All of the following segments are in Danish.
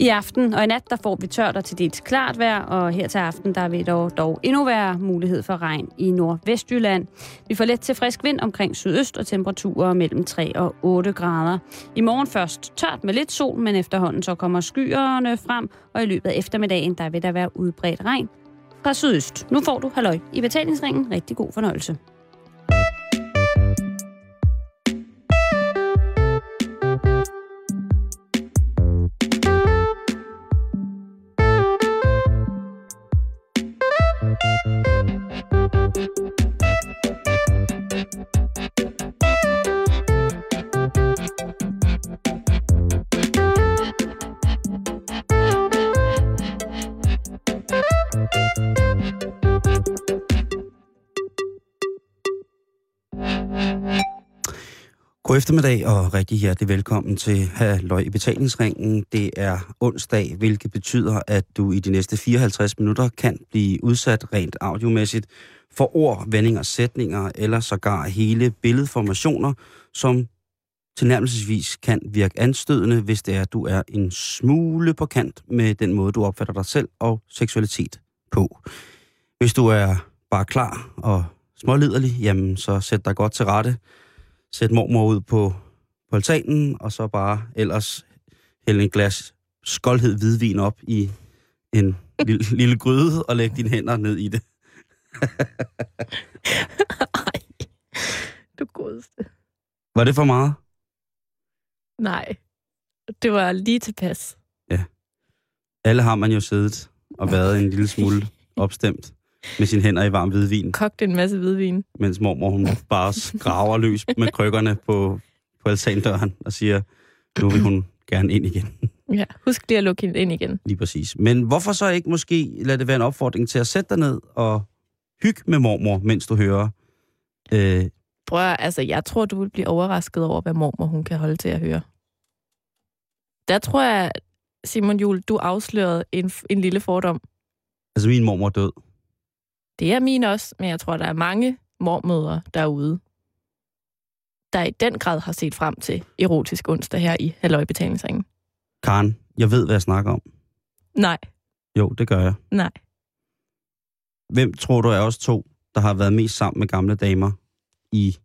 I aften og i nat, der får vi tørt og til dels klart vejr, og her til aften, der vil dog, dog endnu være mulighed for regn i nordvestjylland. Vi får let til frisk vind omkring sydøst og temperaturer mellem 3 og 8 grader. I morgen først tørt med lidt sol, men efterhånden så kommer skyerne frem, og i løbet af eftermiddagen, der vil der være udbredt regn fra sydøst. Nu får du halløj i betalingsringen. Rigtig god fornøjelse. God eftermiddag og rigtig hjertelig velkommen til Halløj i betalingsringen. Det er onsdag, hvilket betyder, at du i de næste 54 minutter kan blive udsat rent audiomæssigt for ord, vendinger, sætninger eller sågar hele billedformationer, som tilnærmelsesvis kan virke anstødende, hvis det er, at du er en smule på kant med den måde, du opfatter dig selv og seksualitet på. Hvis du er bare klar og småliderlig, jamen så sæt dig godt til rette sætte mormor ud på, på altanen, og så bare ellers hælde en glas skoldhed hvidvin op i en lille, lille gryde, og lægge dine hænder ned i det. Ej, du godeste. Var det for meget? Nej, det var lige tilpas. Alle har man jo siddet og været en lille smule opstemt med sine hænder i varm hvidvin, Kogte en masse hvidvin. mens mormor hun bare skraver løs med krykkerne på, på altandøren og siger, nu vil hun gerne ind igen. Ja, husk lige at lukke hende ind igen. Lige præcis. Men hvorfor så ikke måske lade det være en opfordring til at sætte dig ned og hygge med mormor, mens du hører øh, Prøv altså, jeg tror, du vil blive overrasket over, hvad mormor hun kan holde til at høre. Der tror jeg, Simon Jul, du afslørede en, en lille fordom. Altså, min mormor er død. Det er min også, men jeg tror, der er mange mormødre derude, der i den grad har set frem til erotisk onsdag her i Halløj-betalingsringen. Karen, jeg ved, hvad jeg snakker om. Nej, Jo, det gør jeg. nej. Hvem tror du er os to, der har været mest sammen med gamle damer i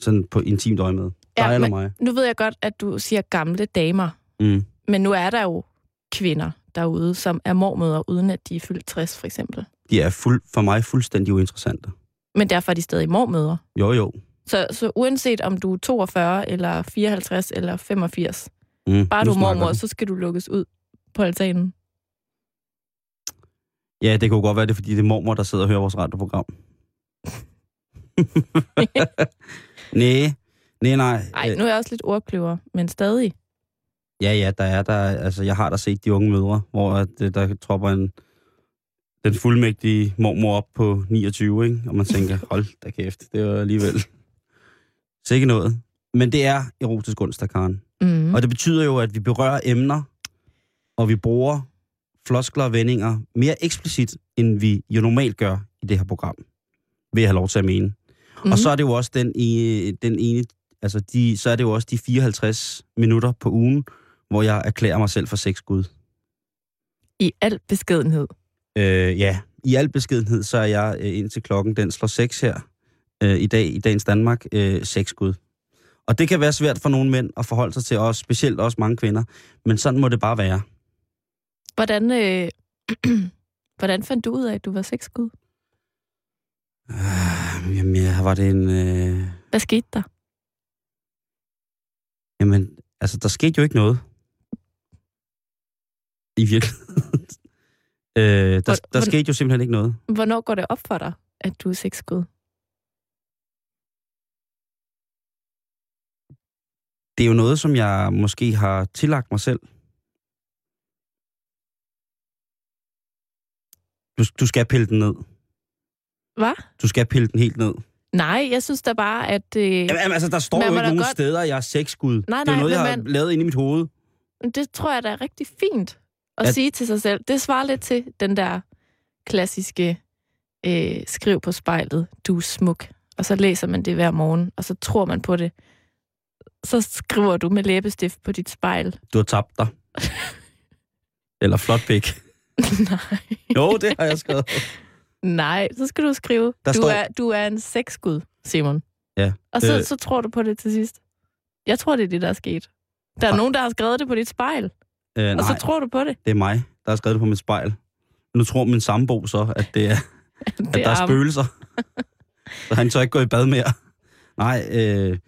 sådan på intimt øje med? Ja, Dig eller men- mig? Nu ved jeg godt, at du siger gamle damer, Mm. men nu er der jo kvinder derude, som er mormødre, uden at de er fyldt 60, for eksempel. De er fuld, for mig fuldstændig uinteressante. Men derfor er de stadig mormødre. Jo, jo. Så, så uanset om du er 42, eller 54, eller 85, Mm. bare du er mormor, så skal du lukkes ud på altanen. Ja, det kunne godt være det, er, fordi det er mormor, der sidder og hører vores radioprogram. nej, nej, nej. Ej, nu er jeg også lidt ordkløver, men stadig. Ja, ja, der er der. Altså, jeg har da set de unge mødre, hvor at, øh, der tropper en, den fuldmægtige mormor op på 29, ikke? Og man tænker, hold da kæft, det var alligevel sikkert noget. Men det er erotisk onsdag, Karen. Mm. Og det betyder jo, at vi berører emner, og vi bruger floskler og vendinger mere eksplicit, end vi jo normalt gør i det her program. Vil jeg have lov til at mene. Mm. Og så er det jo også den, i, den ene, altså de, så er det jo også de 54 minutter på ugen, hvor jeg erklærer mig selv for sexgud. I al beskedenhed. Øh, ja, i al beskedenhed, så er jeg øh, indtil klokken, den slår 6 her øh, i dag, i dagens Danmark, øh, sexgud. Og det kan være svært for nogle mænd at forholde sig til, også specielt også mange kvinder. Men sådan må det bare være. Hvordan, øh, hvordan fandt du ud af, at du var sexgud? Øh, jamen, ja, var det en... Øh, Hvad skete der? jamen, altså, der skete jo ikke noget. I virkeligheden. Øh, der, Hvor- der skete jo simpelthen ikke noget. Hvornår går det op for dig, at du er sexgud? Det er jo noget, som jeg måske har tillagt mig selv. Du, du skal pille den ned. Hvad? Du skal pille den helt ned. Nej, jeg synes da bare, at... Øh, Jamen, altså, der står jo ikke nogen godt- steder, jeg er sexgud. Nej, det er nej, noget, jeg har man- lavet ind i mit hoved. det tror jeg da er rigtig fint at At- sige til sig selv. Det svarer lidt til den der klassiske øh, skriv på spejlet, du er smuk. Og så læser man det hver morgen, og så tror man på det. Så skriver du med læbestift på dit spejl. Du har tabt dig. Eller flot pik. Nej. Jo, det har jeg skrevet. Nej, så skal du skrive, Der du, står- er, du er en sexgud, Simon. Ja. Og så, Øh. så tror du på det til sidst. Jeg tror, det er det, der er sket. Der er nogen, der har skrevet det på dit spejl, Øh, og nej, så tror du på det. det er mig, der har skrevet det på mit spejl. Nu tror min sambo så, at, det er, at det der er ham. spøgelser. så han så ikke gå i bad mere. Nej, øh,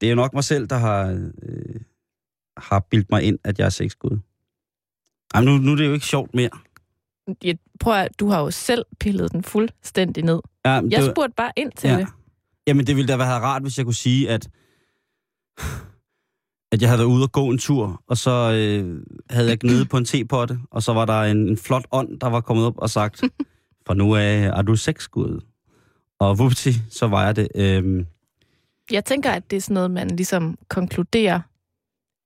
det er jo nok mig selv, der har, øh, har bildt mig ind, at jeg er sexgud. Ej, nu, nu er det jo ikke sjovt mere. Jeg, prøv at, du har jo selv pillet den fuldstændig ned. Ja, Jeg det, spurgte bare ind til ja. det. Jamen, det ville da være rart, hvis jeg kunne sige, at, at jeg havde været ude og gå en tur, og så øh, havde jeg gnedet på en tepotte, og så var der en, en flot ånd, der var kommet op og sagt, for nu af er du sexgud. Og vupti, så var jeg det. Øhm, Jeg tænker, at det er sådan noget, man ligesom konkluderer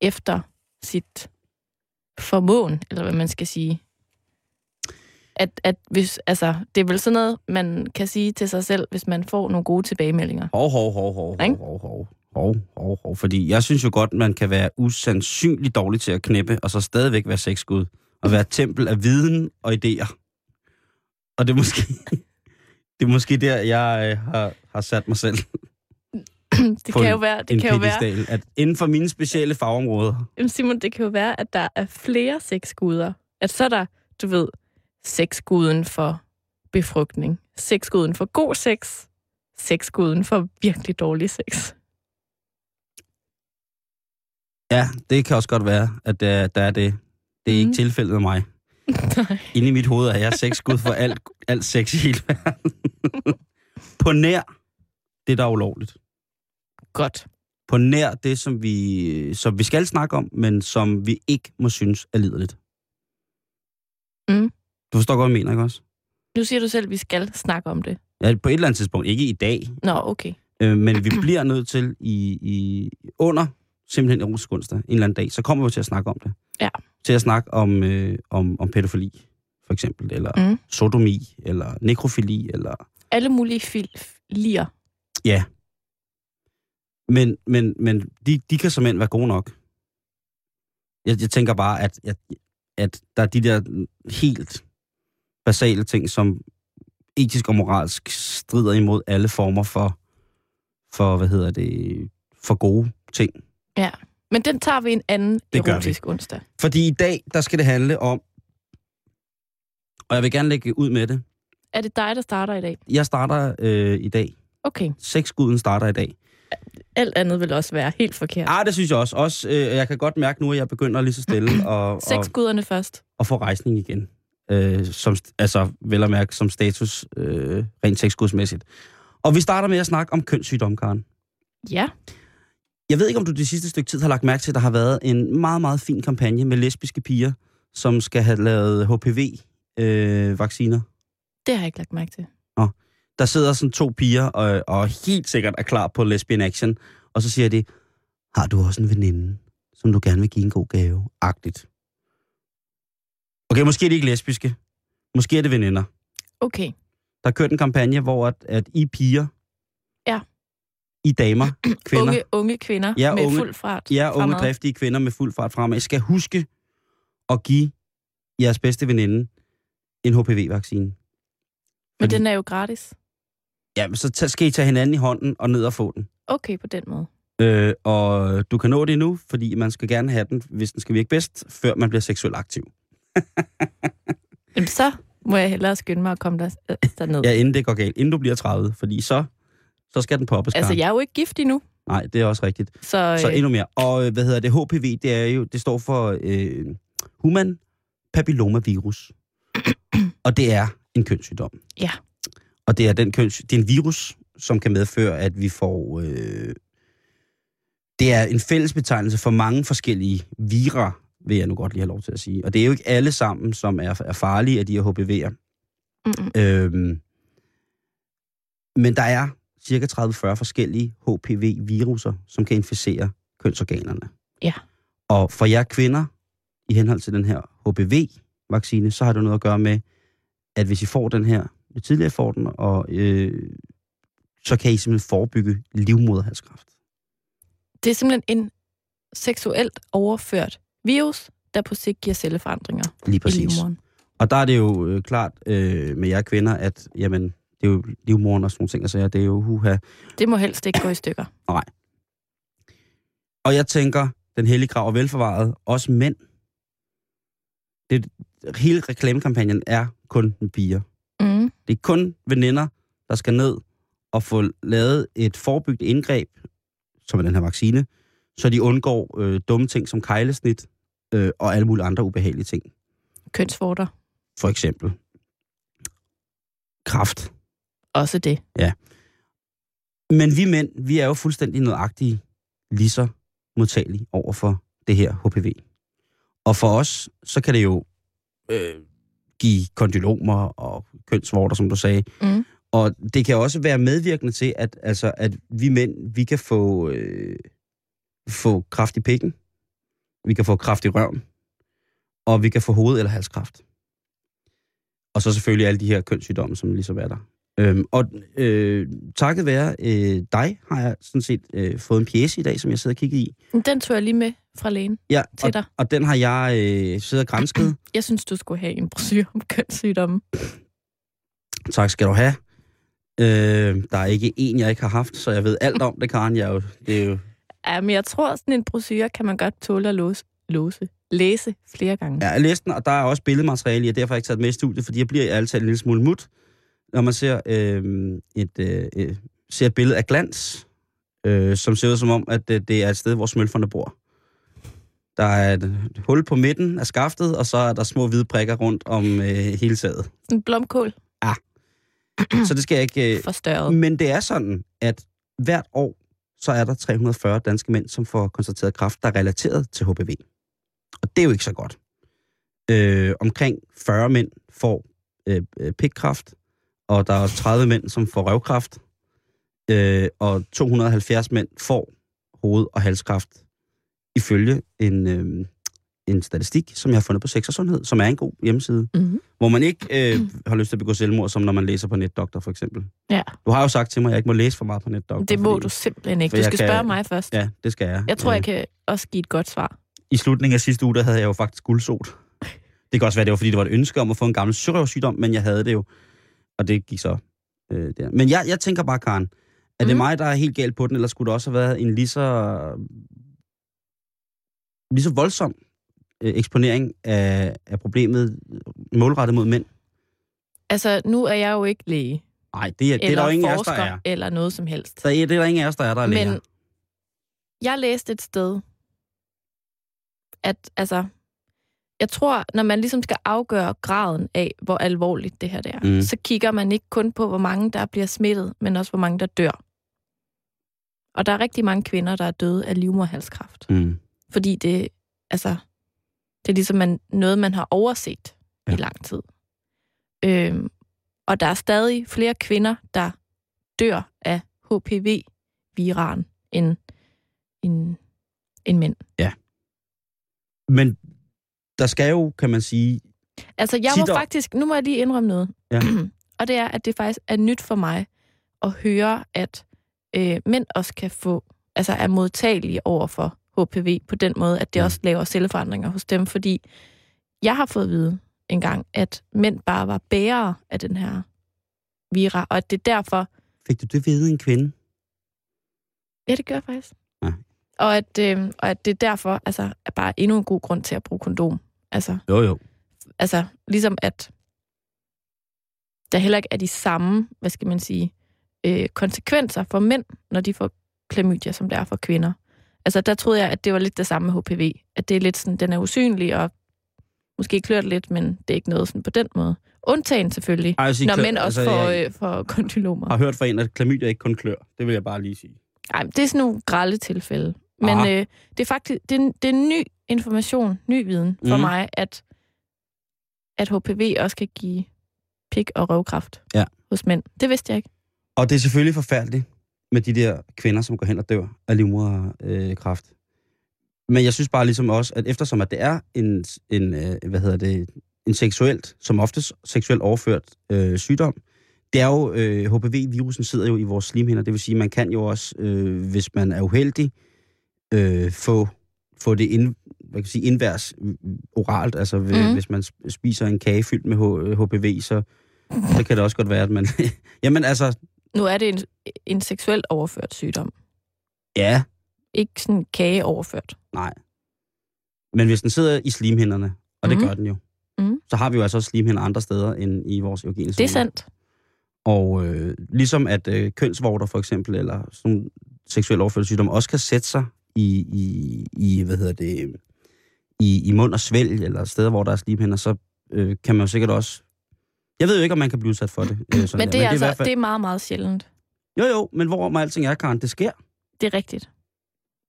efter sit formåen, eller hvad man skal sige. At, at hvis, altså, det er vel sådan noget, man kan sige til sig selv, hvis man får nogle gode tilbagemeldinger. hov, hov, hov, hov, hov, hov, hov, hov, hov, hov. Fordi jeg synes jo godt, man kan være usandsynligt dårlig til at knæppe, og så stadigvæk være sexgud. Og være et tempel af viden og idéer. Og det er måske, det er måske der, jeg øh, har, har sat mig selv. det kan jo være, det kan jo være, at inden for mine specielle fagområder, Jamen, Simon, det kan jo være, at der er flere sexguder. At så er der, du ved, sexguden for befrugtning, sexguden for god sex, sexguden for virkelig dårlig sex. Ja, det kan også godt være, at der, der er det. Det er ikke Mhm. tilfældet med mig. Nej. Inde i mit hoved er jeg sexgud for alt, alt sex i hele verden. På nær det, der er ulovligt. Godt. På nær det, som vi, som vi skal snakke om, men som vi ikke må synes er liderligt. Mm. Du forstår godt, hvad jeg mener, ikke også? Nu siger du selv, at vi skal snakke om det. Ja, på et eller andet tidspunkt. Ikke i dag, Nå, okay. Øh, men vi bliver nødt til i, i under simpelthen erotisk onsdag, en eller anden dag, så kommer vi til at snakke om det. Ja. Til at snakke om, øh, om, om pædofili, for eksempel, eller Mm. sodomi, eller nekrofili, eller... Alle mulige filier. Ja. Men, men, men de, de kan simpelthen være gode nok. Jeg, jeg tænker bare, at, at, at der er de der helt basale ting, som etisk og moralsk strider imod alle former for, for hvad hedder det, for gode ting. Ja. Men den tager vi en anden Det erotisk onsdag. Fordi i dag, der skal det handle om, og jeg vil gerne lægge ud med det. Er det dig, der starter i dag? Jeg starter øh, i dag. Okay. Sexguden starter i dag. Alt andet vil også være helt forkert. Ah, det synes jeg også. også øh, jeg kan godt mærke nu, at jeg begynder lige så stille og, og, Sexguderne først. og få rejsning igen. Øh, som, altså, vel at mærke som status øh, rent sexgudsmæssigt. Og vi starter med at snakke om kønssygdom, Karen. Ja. Jeg ved ikke, om du det sidste stykke tid har lagt mærke til, at der har været en meget, meget fin kampagne med lesbiske piger, som skal have lavet HPV-vacciner. Det har jeg ikke lagt mærke til. der sidder sådan to piger og, og helt sikkert er klar på lesbian action, og så siger de, har du også en veninde, som du gerne vil give en god gave? Agtigt. Okay, måske er de ikke lesbiske. Måske er det veninder. Okay. Der er kørt en kampagne, hvor at, at I piger. I damer, kvinder, Unge, unge kvinder Ja, med unge- fuld fart. ja, unge fremad. driftige kvinder med fuld fart fremad, skal huske at give jeres bedste veninde en HPV-vaccine. Men den er jo gratis. Ja, men så skal I tage hinanden i hånden og ned og få den. Okay, på den måde. Øh, og du kan nå det nu, fordi man skal gerne have den, hvis den skal virke bedst, før man bliver seksuelt aktiv. Jamen, så må jeg hellere skynde mig at komme der, øh, derned. Ja, inden det går galt. Inden du bliver 30, fordi så, så skal den poppes. altså, jeg er jo ikke gift endnu, Nej, det er også rigtigt. så, Så øh, endnu mere. Og øh, hvad hedder det? HPV, det er jo, det står for øh, Human Papillomavirus. og det er en kønssygdom. Ja. Og det er, den køns, det er en virus, som kan medføre, at vi får... Øh, det er en fælles betegnelse for mange forskellige virer, vil jeg nu godt lige have lov til at sige. Og det er jo ikke alle sammen, som er, er farlige af de her HPV'er. mm, Øhm, men der er cirka 30-40 forskellige HPV-viruser, som kan inficere kønsorganerne. Ja. Og for jer kvinder, i henhold til den her HPV-vaccine, så har det noget at gøre med, at hvis I får den her, tidligere I får den, og, øh, så kan I simpelthen forebygge livmoderhalskræft. det er simpelthen en seksuelt overført virus, der på sigt giver celleforandringer Lige i præcis. livmoderen. Og der er det jo øh, klart øh, med jer kvinder, at jamen, det er jo livmoren og sådan nogle ting, altså det er jo huha. Det må helst ikke gå i stykker. Og jeg tænker, den hellige grav er velforvaret, også mænd. Det, hele reklamekampagnen er kun med piger. Mm. Det er kun veninder, der skal ned og få lavet et forebygget indgreb, som er den her vaccine, så de undgår øh, dumme ting som kejlesnit øh, og alle mulige andre ubehagelige ting. Kønsvorter. For eksempel kraft. Også det. Men vi mænd, vi er jo fuldstændig nøjagtige lige så modtagelige over for det her HPV. Og for os, så kan det jo øh, give kondylomer og kønsvorter, som du sagde. Mm. Og det kan også være medvirkende til, at, altså, at vi mænd, vi kan få, øh, få kraft i pikken, vi kan få kraft i røven, og vi kan få hoved- eller halskræft. Og så selvfølgelig alle de her kønssygdomme, som ligesom er der. Øhm, og øh, takket være øh, dig, har jeg sådan set øh, fået en pjæse i dag, som jeg sidder og kigger i. Den tog jeg lige med fra lægen. Ja, Til og, dig. og den har jeg øh, siddet og grænsket. Jeg synes, du skulle have en brochure om kønssygdomme. tak skal du have. Øh, der er ikke en, jeg ikke har haft, så jeg ved alt om det, Karen. Jeg er jo, det er jo, Ja, men jeg tror, sådan en brochure kan man godt tåle at låse, låse, læse flere gange. ja, jeg læste den, og der er også billedmateriale i, og derfor har jeg ikke taget med i studiet, fordi jeg bliver altid en lille smule mut, når man ser, øh, et, øh, øh, ser et billede af glans, øh, som ser ud som om, at øh, det er et sted, hvor smølferne bor. Der er et, hul på midten af skaftet, og så er der små hvide prikker rundt om øh, hele taget. En blomkål Så det skal jeg ikke... Øh, forstørret. Men det er sådan, at hvert år, så er der 340 danske mænd, som får konstateret kræft, der er relateret til HPV. Og det er jo ikke så godt. Øh, omkring 40 mænd får øh, øh, pikkræft, og der er 30 mænd, som får røvkræft, øh, og 270 mænd får hoved- og halskræft, ifølge en, øh, en statistik, som jeg har fundet på Sex og Sundhed, som er en god hjemmeside, Mm-hmm. hvor man ikke øh, har lyst til at begå selvmord, som når man læser på NetDoktor, for eksempel. Ja. Du har jo sagt til mig, at jeg ikke må læse for meget på NetDoktor. Det må fordi- du simpelthen ikke. Du skal kan- spørge mig først. Ja, det skal jeg. Jeg tror, Øh, jeg kan også give et godt svar. I slutningen af sidste uge, der havde jeg jo faktisk guldsot. Det kan også være, det var, fordi det var et ønske om at få en gammel syrøvsygdom, men jeg havde det jo. Og det gik så øh, der. Men jeg, jeg tænker bare, Karen, er det Mhm. mig, der er helt galt på den, eller skulle det også have været en lige så, lige så voldsom øh, eksponering af, af problemet målrettet mod mænd? Altså, nu er jeg jo ikke læge. Nej, det er, det er der jo ingen af os, forsker, der er. eller noget som helst. Der er. Det er der ingen af os, der er, der er læger. Men jeg læste et sted, at altså, jeg tror, når man ligesom skal afgøre graden af, hvor alvorligt det her det er, Mm. så kigger man ikke kun på, hvor mange der bliver smittet, men også hvor mange der dør. Og der er rigtig mange kvinder, der er døde af livmorhalskræft. Mm. Fordi det, altså, det er ligesom man, noget, man har overset ja. Ja. i lang tid. Øhm, og der er stadig flere kvinder, der dør af HPV-viran end, end, end mænd. Men der skal jo, kan man sige... Altså, jeg dog. faktisk... Nu må jeg lige indrømme noget. Ja. og det er, at det faktisk er nyt for mig at høre, at øh, mænd også kan få... Altså, er modtagelige over for HPV på den måde, at det Ja. også laver celleforandringer hos dem. Fordi jeg har fået at vide engang, at mænd bare var bærere af den her vira, og at det er derfor... Fik du det ved en kvinde? Ja, det gør jeg faktisk. Og at, øh, og at det er derfor altså, er bare endnu en god grund til at bruge kondom. Altså, Jo, jo. altså ligesom at der heller ikke er de samme, hvad skal man sige, øh, konsekvenser for mænd, når de får klamydia, som det er for kvinder. Altså der troede jeg, at det var lidt det samme med HPV. At det er lidt sådan, den er usynlig, og måske klør det lidt, men det er ikke noget sådan på den måde. Undtagen selvfølgelig, Ej, jeg sige, når klør- mænd også altså, får, jeg øh, får kondylomer. har hørt fra en, at klamydia ikke kun klør. Det vil jeg bare lige sige. Ej, det er sådan nogle grælde tilfælde. Men øh, det er faktisk det er, det er ny information, ny viden for Mhm. mig, at, at HPV også kan give pik- og røvkræft Ja. hos mænd. Det vidste jeg ikke. Og det er selvfølgelig forfærdeligt med de der kvinder, som går hen og dør af livmoderkræft. Men jeg synes bare ligesom også, at eftersom at det er en, en øh, hvad hedder det, en seksuelt, som oftest seksuelt overført øh, sygdom, det er jo, øh, HPV-virusen sidder jo i vores slimhinder, det vil sige, man kan jo også, øh, hvis man er uheldig, øh, få få det ind, hvad kan jeg sige, indværs mm, oralt. Altså ved, mm. hvis man sp- spiser en kage fyldt med HPV, så, så kan det også godt være, at man... Jamen altså, Nu er det en, en seksuelt overført sygdom. ja, Ikke sådan kageoverført. nej. Men hvis den sidder i slimhinderne, og det Mhm. gør den jo, Mhm. så har vi jo altså også slimhinder andre steder end i vores eugeniske Det er sandt. Og øh, ligesom at øh, kønsvorter for eksempel, eller sådan nogle seksuelt overførte sygdomme, også kan sætte sig i, i, i hvad hedder det, i, i mund og svælg, eller steder, hvor der er slimhinder, så øh, kan man jo sikkert også... Jeg ved jo ikke, om man kan blive udsat for det. Øh, sådan Men det er, altså, i hvert fald... det er meget, meget sjældent. Jo, jo, men hvor med alting er, Karen, det sker. Det er rigtigt.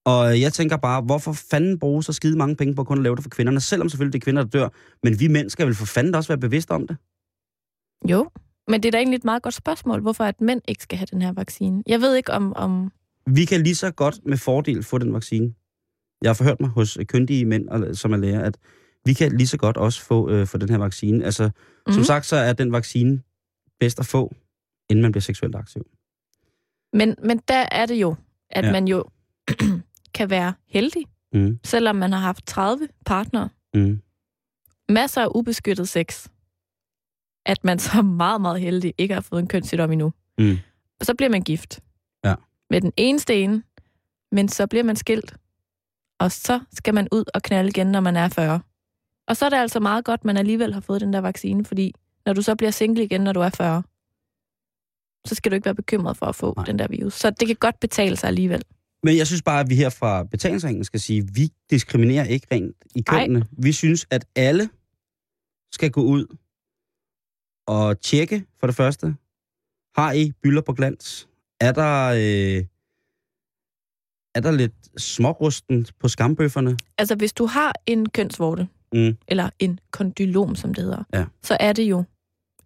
Og jeg tænker bare, hvorfor fanden bruge så skide mange penge på kun at lave det for kvinderne, selvom selvfølgelig det er kvinder, der dør, men vi mænd skal vel for fanden også være bevidste om det? Jo, men det er da egentlig et meget godt spørgsmål, hvorfor at mænd ikke skal have den her vaccine. Jeg ved ikke om... om Vi kan lige så godt med fordel få den vaccine. Jeg har forhørt mig hos øh, kyndige mænd, og- som er læger, at vi kan lige så godt også få, øh, få den her vaccine. Altså, mm. som Mhm. sagt, så er den vaccine bedst at få, inden man bliver seksuelt aktiv. men, men der er det jo, at ja. man jo kan være heldig, Mm. selvom man har haft 30 partnere, Mm. masser af ubeskyttet sex, at man så er meget, meget heldig ikke har fået en kønssygdom endnu. Mm. Og så bliver man gift. Med den eneste ene, men så bliver man skilt. Og så skal man ud og knalde igen, når man er 40. Og så er det altså meget godt, at man alligevel har fået den der vaccine, fordi når du så bliver single igen, når du er 40, så skal du ikke være bekymret for at få Nej. Den der virus. Så det kan godt betale sig alligevel. Men jeg synes bare, at vi her fra betalingsringen skal sige, at vi diskriminerer ikke rent i kønnene. Vi synes, at alle skal gå ud og tjekke for det første. Har I bylder på glans? Er der, øh, er der lidt smårusten på skambøfferne? Altså, hvis du har en kønsvorte, Mm. eller en kondylom, som det hedder, Ja. så er det jo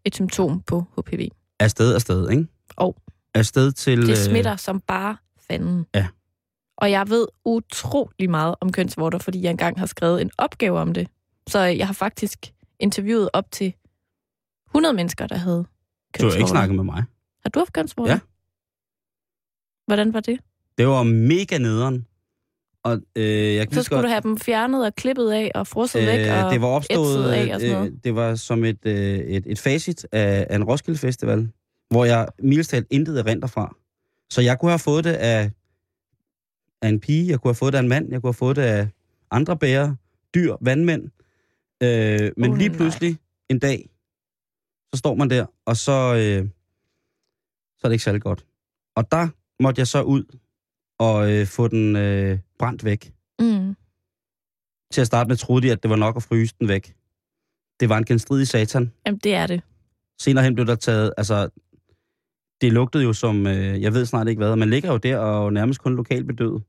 et symptom på HPV. Afsted, afsted, ikke? Og Afsted til... det øh, smitter som bare fanden. Ja. Og jeg ved utrolig meget om kønsvorter, fordi jeg engang har skrevet en opgave om det. Så jeg har faktisk interviewet op til 100 mennesker, der havde Du har kønsvorter. ikke snakket med mig. Har du haft kønsvorter? Ja. Hvordan var det? Det var mega nederen. Og øh, jeg Så skulle godt, du have dem fjernet og klippet af og frosset væk og Øh, det var opstået, af og sådan noget. øh, det var som et, øh, et, et facit af, af en Roskilde Festival, hvor jeg mildest talt intet erindrer fra. Så jeg kunne have fået det af, af en pige, jeg kunne have fået det af en mand, jeg kunne have fået det af andre bærer, dyr, vandmænd. Øh, men Åh, lige nej. pludselig en dag, så står man der, og så, øh, så er det ikke særlig godt. Og der måtte jeg så ud og øh, få den øh, brændt væk. Mm. Til at starte med troede de, at det var nok at fryse den væk. Det var en genstridig satan. Jamen, det er det. Senere hen blev der taget, altså, det lugtede jo som, øh, jeg ved snart ikke hvad, man ligger jo der og nærmest kun lokalt bedøvet.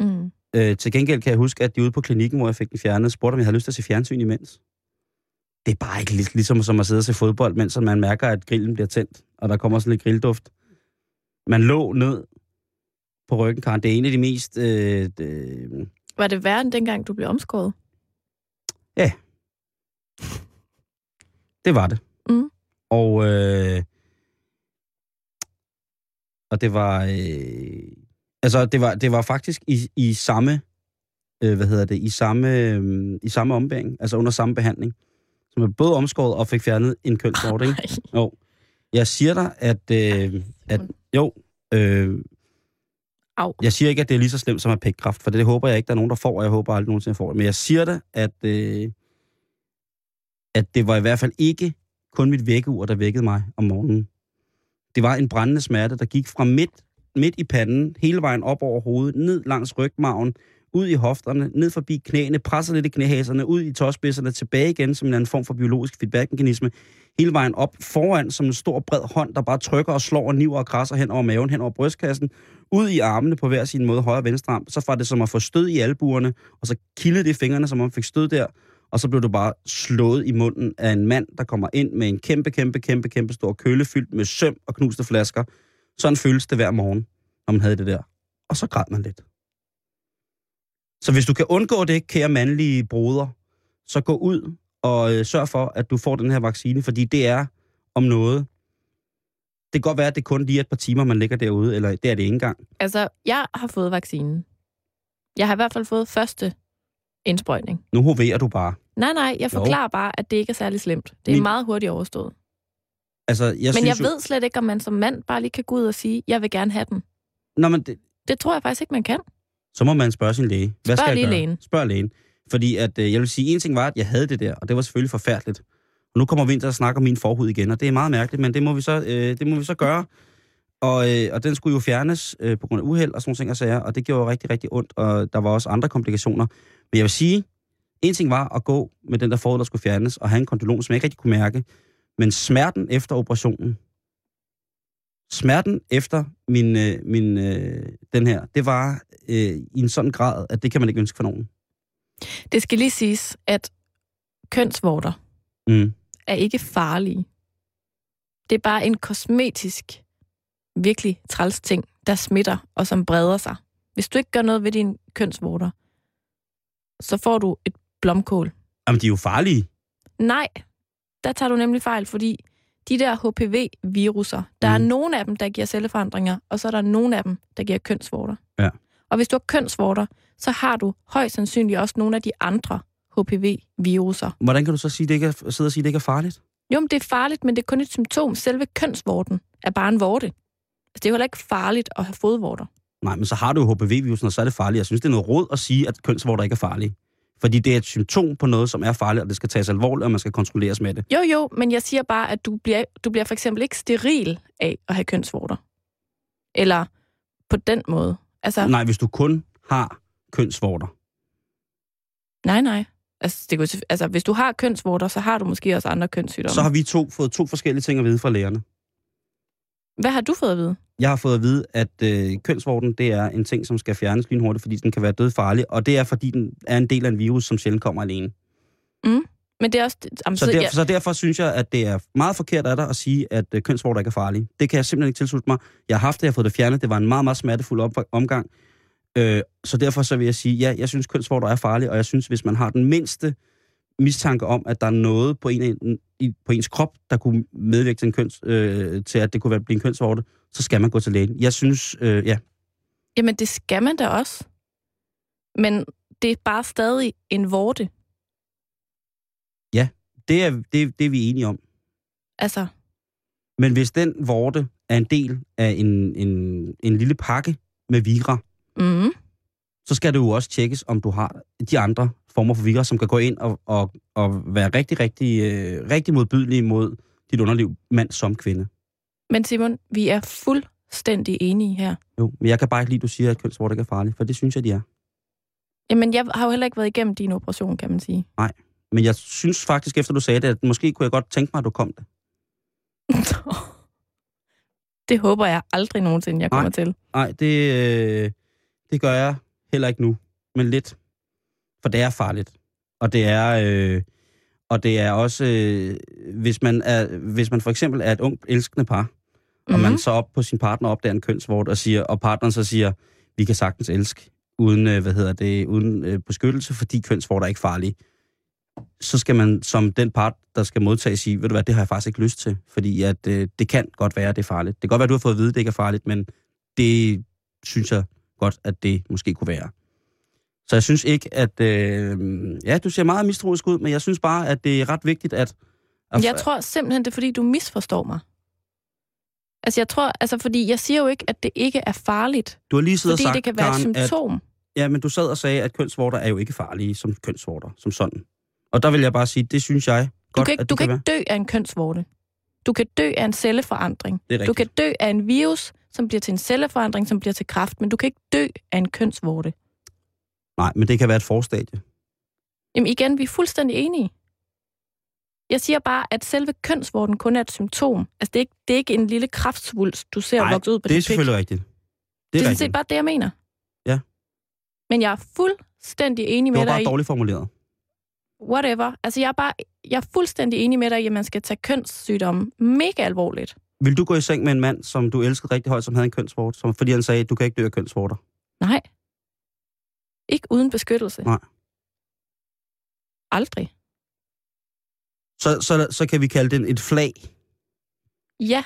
Mm. Øh, til gengæld kan jeg huske, at de ude på klinikken, hvor jeg fik den fjernet, spurgte, om jeg havde lyst til at se fjernsyn imens. Det er bare ikke lig- ligesom som at sidde og se fodbold, mens man mærker, at grillen bliver tændt, og der kommer sådan lidt grillduft. Man lå ned på ryggen, Karen. Det er en af de mest... Øh, øh, Var det værre end dengang, du blev omskåret? Det var det. Mm. Og, øh, og det var, øh, altså det var, det var faktisk i, i samme, øh, hvad hedder det, i samme, øh, i samme ombæring, altså under samme behandling. Så man både omskåret og fik fjernet en kønsvorte, ikke? Nej. Jeg siger dig, at, øh, at jo, øh, Au. jeg siger ikke, at det er lige så slemt som at pækkræft, for det, det håber jeg ikke, der er nogen, der får, og jeg håber aldrig nogensinde får det. Men jeg siger dig, at, øh, at det var i hvert fald ikke kun mit vækkeur, der vækkede mig om morgenen. Det var en brændende smerte, der gik fra midt, midt i panden, hele vejen op over hovedet, ned langs rygmagen, ud i hofterne, ned forbi knæene, presser lidt i knæhaserne, ud i tåspidserne, tilbage igen som en anden form for biologisk feedbackmekanisme, hele vejen op foran som en stor bred hånd, der bare trykker og slår og niver og krasser hen over maven, hen over brystkassen, ud i armene på hver sin måde, højre og venstre arm. Så var det som at få stød i albuerne, og så kildede det i fingrene, som om man fik stød der, og så blev du bare slået i munden af en mand, der kommer ind med en kæmpe, kæmpe, kæmpe, kæmpe stor kølle fyldt med søm og knuste flasker. Sådan føles det hver morgen, når man havde det der. Og så græd man lidt. Så hvis du kan undgå det, kære mandlige broder, så gå ud og øh, sørg for, at du får den her vaccine, fordi det er om noget. Det kan godt være, at det kun lige er et par timer, man ligger derude, eller det er det ikke engang. Altså, jeg har fået vaccinen. Jeg har i hvert fald fået første indsprøjtning. Nu hoverer du bare. Nej, nej, jeg Jo. forklarer bare, at det ikke er særlig slemt. Det er Min- meget hurtigt overstået. Altså, jeg Men synes jeg jo... ved slet ikke, om man som mand bare lige kan gå ud og sige, jeg vil gerne have den. Nå, men det, Det tror jeg faktisk ikke, man kan. Så må man spørge sin læge. Hvad Spørg skal lige jeg gøre? lægen. Spørg lægen. Fordi at, øh, jeg vil sige, en ting var, at jeg havde det der, og det var selvfølgelig forfærdeligt. Og nu kommer vi ind til at snakke om min forhud igen, og det er meget mærkeligt, men det må vi så, øh, det må vi så gøre. Og, øh, og den skulle jo fjernes øh, på grund af uheld og sådan ting og sager, og det gjorde rigtig, rigtig ondt, og der var også andre komplikationer. Men jeg vil sige, en ting var at gå med den der forhud, der skulle fjernes, og have en kondylom, som jeg ikke rigtig kunne mærke. Men smerten efter operationen, smerten efter min, øh, min øh, den her, det var øh, i en sådan grad, at det kan man ikke ønske for nogen. Det skal lige siges, at kønsvorter Mm. er ikke farlige. Det er bare en kosmetisk, virkelig træls ting, der smitter og som breder sig. Hvis du ikke gør noget ved dine kønsvorter, så får du et blomkål. Jamen, de er jo farlige. Nej, der tager du nemlig fejl, fordi de der HPV-viruser, der mm. er nogle af dem, der giver celleforandringer, og så er der nogle af dem, der giver kønsvorter. Ja. Og hvis du har kønsvorter, så har du højst sandsynligt også nogle af de andre HPV-viruser. Hvordan kan du så sige, det ikke er, sidde og sige, at det ikke er farligt? Jo, men det er farligt, men det er kun et symptom. Selve kønsvorten er bare en vorte. Altså, det er jo heller ikke farligt at have fodvorter. Nej, men så har du jo HPV-virusen, og så er det farligt. Jeg synes, det er noget råd at sige, at kønsvorter ikke er farlige. Fordi det er et symptom på noget, som er farligt, og det skal tages alvorligt, og man skal kontrolleres med det. Jo, jo, men jeg siger bare, at du bliver, du bliver for eksempel ikke steril af at have kønsvorter. Eller på den måde. Altså, Nej, hvis du kun har kønsvorter. nej, nej. Altså, det kunne, altså, hvis du har kønsvorter, så har du måske også andre kønssygdomme. Så har vi to fået to forskellige ting at vide fra lægerne. Hvad har du fået at vide? Jeg har fået at vide, at øh, kønsvorten, det er en ting, som skal fjernes lynhurtigt, fordi den kan være dødfarlig, og det er, fordi den er en del af en virus, som sjældent kommer alene. Men det er også... Jamen, Så, derfor, ja, så derfor synes jeg, at det er meget forkert af dig at sige, at øh, kønsvorter ikke er farlige. Det kan jeg simpelthen ikke tilslutte mig. Jeg har haft det, jeg har fået det fjernet. Det var en meget, meget smertefuld op- omgang. Øh, så derfor så vil jeg sige, ja, jeg synes, kønsvorter er farlige, og jeg synes, hvis man har den mindste mistanke om, at der er noget på, en, på ens krop, der kunne medvirke til, en køns, øh, til at det kunne være, blive en kønsvorte, så skal man gå til lægen. Jeg synes, øh, ja, jamen, det skal man da også. Men det er bare stadig en vorte. det er, det, det er vi enige om. Altså, Men hvis den vorte er en del af en, en, en lille pakke med vira, mm, så skal det jo også tjekkes, om du har de andre former for vira, som kan gå ind og, og, og være rigtig, rigtig, øh, rigtig modbydelige mod dit underliv, mand som kvinde. Men Simon, vi er fuldstændig enige her. Jo, men jeg kan bare ikke lide, at du siger, at kønsvorter ikke er farlige, for det synes jeg, de er. Jamen, jeg har jo heller ikke været igennem din operation, kan man sige. Men jeg synes faktisk, efter du sagde det, at måske kunne jeg godt tænke mig, at du kom det. det håber jeg aldrig nogensinde, jeg kommer Nej. til. Nej, det, øh, det gør jeg heller ikke nu, men lidt. For det er farligt. Og det er, øh, og det er også, øh, hvis, man er, hvis man for eksempel er et ungt elskende par, og man så op på sin partner opdager en kønsvort, og, siger, og partneren så siger, vi kan sagtens elske, uden, øh, hvad hedder det, uden øh, beskyttelse, fordi kønsvorter er ikke farlige. Så skal man som den part, der skal modtage, sige, ved du hvad, det har jeg faktisk ikke lyst til, fordi at, øh, det kan godt være, at det er farligt. Det kan godt være, at du har fået at vide, at det ikke er farligt, men det synes jeg godt, at det måske kunne være. Så jeg synes ikke, at... Øh, ja, du ser meget mistroisk ud, men jeg synes bare, at det er ret vigtigt, at... at Jeg tror simpelthen, det er, fordi du misforstår mig. Altså, jeg tror, altså, fordi jeg siger jo ikke, at det ikke er farligt, du har lige siddet fordi og sagt, det kan være et Karen, at, symptom. Ja, men du sad og sagde, at kønsvorter er jo ikke farlige som kønsvorter, som sådan. Og der vil jeg bare sige, det synes jeg Du godt, kan, ikke, at du kan kan ikke dø af en kønsvorte. Du kan dø af en celleforandring. Det er Du kan dø af en virus, som bliver til en celleforandring, som bliver til kræft, men du kan ikke dø af en kønsvorte. Nej, men det kan være et forstadie. Jamen igen, vi er fuldstændig enige. Jeg siger bare, at selve kønsvorten kun er et symptom. Altså, det er ikke, det er ikke en lille kraftsvulst, du ser vokse ud på Det er pik. selvfølgelig rigtigt. Det Det er er sådan rigtigt. bare det, jeg mener. Ja. Men jeg er fuldstændig enig Det var med dig bare i, dårligt formuleret. whatever. Altså, jeg er, bare, jeg er fuldstændig enig med dig i, at man skal tage kønssygdomme mega alvorligt. Vil du gå i seng med en mand, som du elskede rigtig højt, som havde en kønsvort, som, fordi han sagde, du kan ikke dø af kønsvorter? Nej. Ikke uden beskyttelse. Nej. Aldrig. Så, så, så kan vi kalde den et flag. Ja,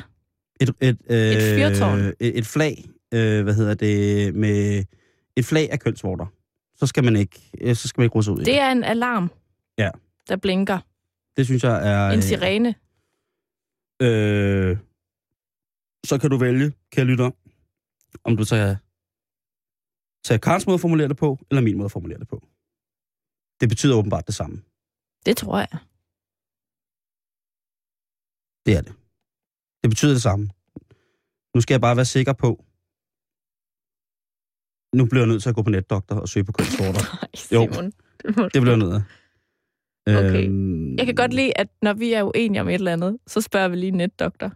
Et, et, øh, Et fyrtårn. Et, et flag, øh, hvad hedder det, med et flag af kønsvorter. Så skal man ikke, øh, så skal man ikke russe ud Det er en alarm, Ja. der blinker. Det synes jeg er... En øh, sirene. Øh, så kan du vælge, kære lytter, om du tager, tager Karls måde at formulere det på, eller min måde at formulere det på. Det betyder åbenbart det samme. Det tror jeg. Det er det. Det betyder det samme. Nu skal jeg bare være sikker på, nu bliver jeg nødt til at gå på netdoktor og søge på kønsvorter. Nej, Jo. Simon. Det, må Det bliver jeg nødt til. Okay. Øhm, Jeg kan godt lide, at når vi er uenige om et eller andet, så spørger vi lige netdoktor.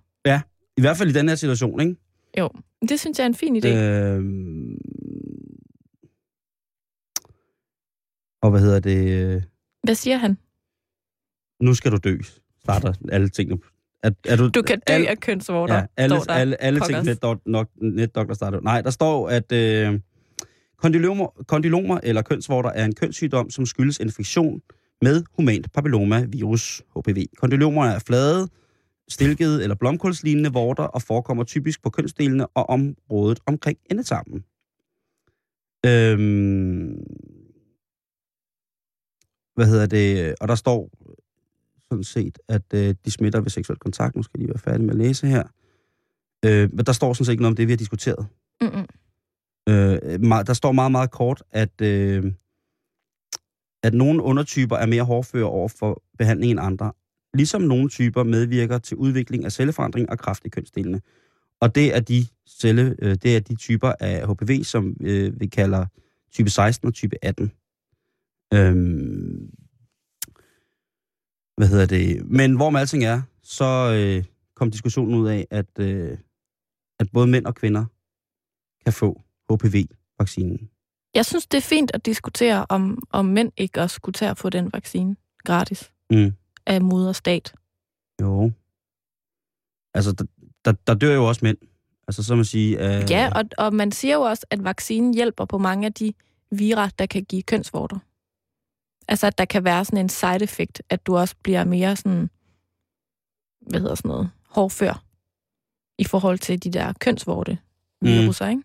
I hvert fald i den her situation, ikke? Jo, det synes jeg er en fin idé. Øhm, og hvad hedder det? øh, Hvad siger han? Nu skal du dø, starter alle tingene. Er, er du, Du kan dø alle, af kønsvorter, ja, alle, står der. alle, alle ting, netdok, nok, netdoktor starter. Nej, der står, at øh, kondylomer, kondylomer eller kønsvorter er en kønssygdom, som skyldes infektion med humant papillomavirus, HPV. Kondylomer er flade, stilkede eller blomkålslignende vorter og forekommer typisk på kønsdelene og området omkring endetarmen. Øhm, hvad hedder det? Og der står sådan set, at øh, de smitter ved seksuel kontakt. Nu skal jeg lige være færdig med at læse her. Øh, men der står sådan set ikke noget om det, vi har diskuteret. Mm-mm. Øh, meget, der står meget, meget kort, at, øh, at nogle undertyper er mere hårdføre over for behandling end andre. Ligesom nogle typer medvirker til udvikling af celleforandring og kraft i kønsdelene. Og det er de, celle, øh, det er de typer af HPV, som øh, vi kalder type 16 og type 18. Øhm, hvad hedder det? Men hvor med alting er, så øh, kom diskussionen ud af, at, øh, at både mænd og kvinder kan få HPV-vaccinen. Jeg synes, det er fint at diskutere, om, om mænd ikke også skulle tage at få den vaccine gratis Mm. af moderstat. Jo. Altså, der, der, der dør jo også mænd. Altså, så man sige... Øh, Ja, og, og man siger jo også, at vaccinen hjælper på mange af de vira, der kan give kønsvorter. Altså, at der kan være sådan en side effect, at du også bliver mere sådan, hvad hedder sådan noget, hårdfør i forhold til de der kønsvorte viruser, mm. ikke?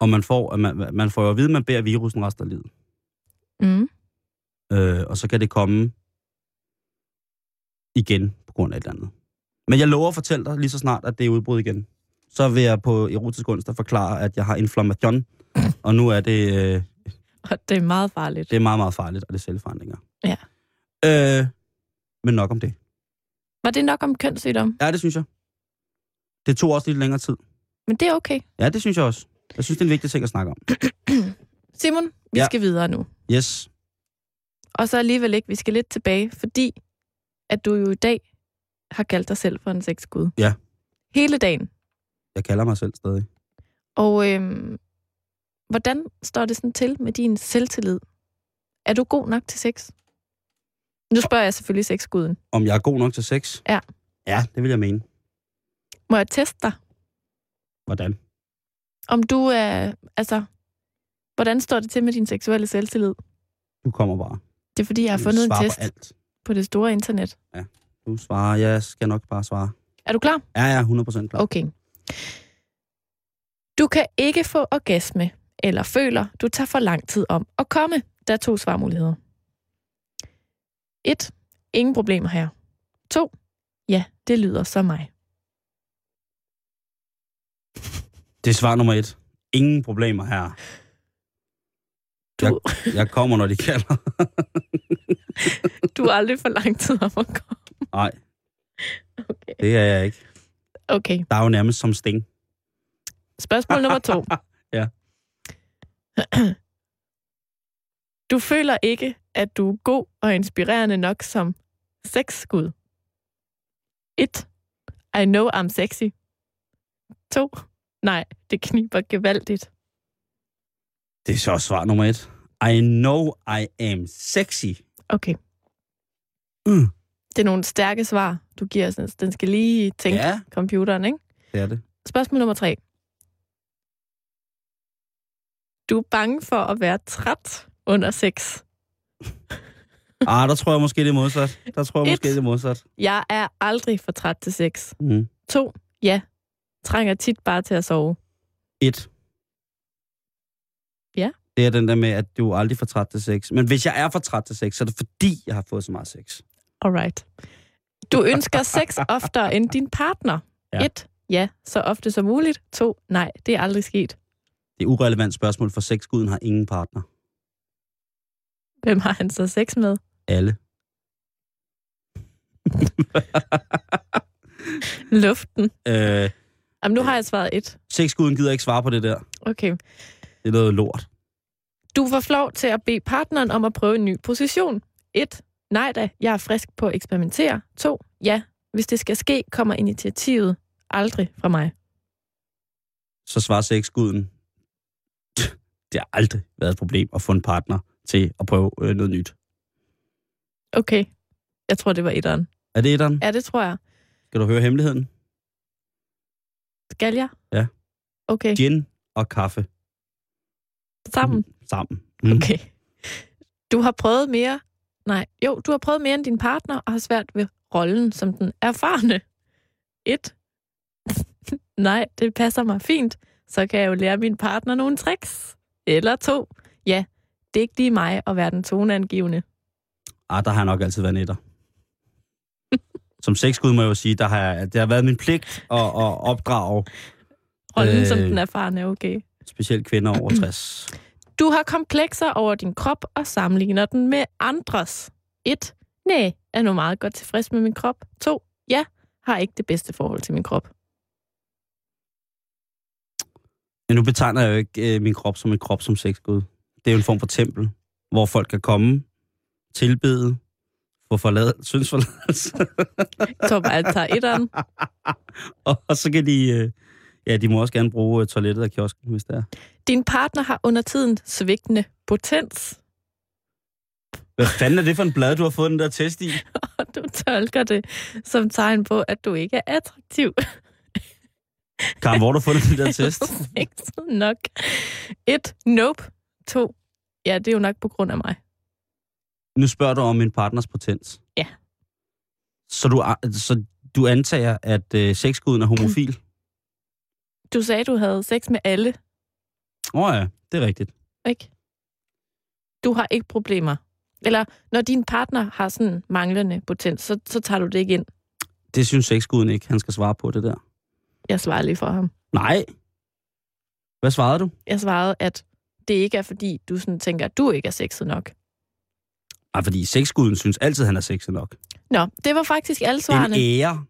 Og man får, at man, man får jo at vide, at man bærer virusen resten af livet. Mm. Øh, og så kan det komme igen på grund af et eller andet. Men jeg lover at fortælle dig lige så snart, at det er udbrud igen. Så vil jeg på erotisk onsdag forklare, at jeg har inflammation, og nu er det, øh, Og det er meget farligt. det er meget, meget farligt, og det er selvforandringer. Ja. Øh, men nok om det. Var det nok om kønssygdom? Ja, det synes jeg. Det tog også lidt længere tid. Men det er okay. Ja, det synes jeg også. Jeg synes, det er en vigtig ting at snakke om. Simon, vi Ja. skal videre nu. Yes. Og så alligevel ikke, vi skal lidt tilbage, fordi at du jo i dag har kaldt dig selv for en sexgud. Ja. Hele dagen. Jeg kalder mig selv stadig. Og øhm, hvordan står det sådan til med din selvtillid? Er du god nok til sex? Nu spørger jeg selvfølgelig sexguden. Om jeg er god nok til sex? Ja. Ja, det vil jeg mene. Må jeg teste dig? Hvordan? Om du er, altså, hvordan står det til med din seksuelle selvtillid? Du kommer bare. Det er fordi, jeg har fundet en test på alt. på det store internet. Du svarer. Jeg skal nok bare svare. Er du klar? Ja, jeg er 100% klar. Okay. Du kan ikke få orgasme, eller føler, du tager for lang tid om at komme. Der er to svarmuligheder. 1. Ingen problemer her. 2. Ja, det lyder som mig. Det er svar nummer et. Ingen problemer her. Du, Jeg kommer, når de kalder. du er aldrig for lang tid om at komme. Nej, Okay. det er jeg ikke. okay. Der er jo nærmest som sting. Spørgsmål nummer to. Ja. Du føler ikke, at du er god og inspirerende nok som sexskud. 1. I know I'm sexy. 2. Nej, det kniber gevaldigt. Det er så svar nummer et. I know I am sexy. Okay. Mm. Det er nogle stærke svar, du giver. Så Den skal lige tænke Ja, computeren, ikke? det er det. Spørgsmål nummer 3. Du er bange for at være træt under sex. Ah, der tror jeg måske, det er modsat. Der tror jeg Et. måske, det er modsat. Jeg er aldrig for træt til sex. Mm. 2. Ja. Trænger tit bare til at sove. Et. Ja. Det er den der med, at du aldrig får træt til sex. Men hvis jeg er for træt til sex, så er det fordi, jeg har fået så meget sex. Alright. Du ønsker sex oftere end din partner. Ja. Et, ja, så ofte som muligt. To, nej, det er aldrig sket. Det er urelevant spørgsmål, for sexguden har ingen partner. Hvem har han så sex med? Alle. Luften. Øh, Jamen, nu har jeg svaret et. sexguden gider ikke svare på det der. Okay. Det er noget lort. Du får flov til at bede partneren om at prøve en ny position. 1. Nej da, jeg er frisk på at eksperimentere. 2. Ja, hvis det skal ske, kommer initiativet aldrig fra mig. Så svarer sexguden, det har aldrig været et problem at få en partner til at prøve øh, noget nyt. Okay. Jeg tror, det var etteren. Er det etteren? Ja, det tror jeg. Skal du høre hemmeligheden? Skal jeg? Ja. Okay. Gin og kaffe. Sammen. Sammen. Mm. Okay. Du har prøvet mere... Nej, jo, du har prøvet mere end din partner og har svært ved rollen som den erfarne. Et. Nej, det passer mig fint. Så kan jeg jo lære min partner nogle tricks. Eller to. Ja, det er ikke lige mig at være den toneangivende. Ah, der har jeg nok altid været netter. Som sexgud må jeg jo sige, der har jeg, det har været min pligt at, at opdrage Rollen øh... som den erfarne, okay. specielt kvinder over 60. Du har komplekser over din krop og sammenligner den med andres. 1. Nej, er nu meget godt tilfreds med min krop. 2. Ja, har ikke det bedste forhold til min krop. Men nu betegner jeg jo ikke øh, min krop som en krop som sexgud. Det er jo en form for tempel, hvor folk kan komme, tilbede, få forladet, synes forladelse. Jeg tager etteren. og, og så kan de, øh, ja, de må også gerne bruge øh, toilettet og kiosken, hvis det er. Din partner har under tiden svigtende potens, Hvad fanden er det for en blad, du har fået den der test i? du tolker det som tegn på, at du ikke er attraktiv. Karen, hvor har du fundet den der test? Sexet nok. 1. Nope. 2. Ja, det er jo nok på grund af mig. Nu spørger du om min partners potens. Ja. Så du, så du antager, at øh, sexguden er homofil? Du sagde, du havde sex med alle, Åh oh, ja, det er rigtigt. ikke? Du har ikke problemer. Eller når din partner har sådan manglende potens, så, så tager du det ikke ind. Det synes sexguden ikke, han skal svare på det der. Jeg svarer lige for ham. Nej. Hvad svarede du? Jeg svarede, at det ikke er fordi, du sådan tænker, at du ikke er sexet nok. Nej, fordi sexguden synes altid, han er sexet nok. Nå, det var faktisk alle Det svarene. er en ære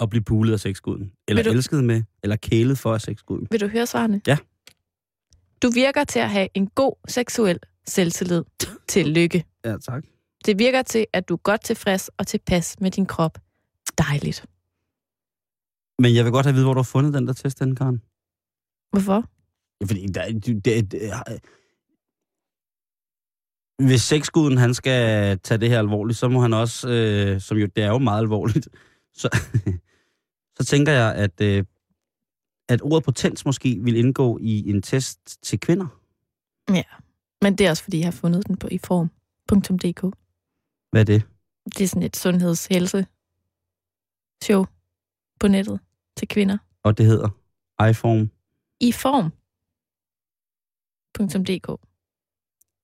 at blive pulet af sexguden. Eller Vil du- elsket med, eller kælet for af sexguden. Vil du høre svarene? Ja. Du virker til at have en god seksuel selvtillid. Tillykke. Ja, tak. Det virker til, at du er godt tilfreds og tilpas med din krop. Dejligt. Men jeg vil godt have at vide, hvor du har fundet den der test, den, Karen. Hvorfor? Ja, fordi der, det, det, det, hvis sexguden han skal tage det her alvorligt, så må han også, øh, som jo, det er jo meget alvorligt, så, så tænker jeg, at, øh, at ordet potens måske vil indgå i en test til kvinder. Men det er også, fordi jeg har fundet den på iform.dk. Hvad er det? Det er sådan et sundheds-helse show på nettet til kvinder. Og det hedder iPhone. iform.dk.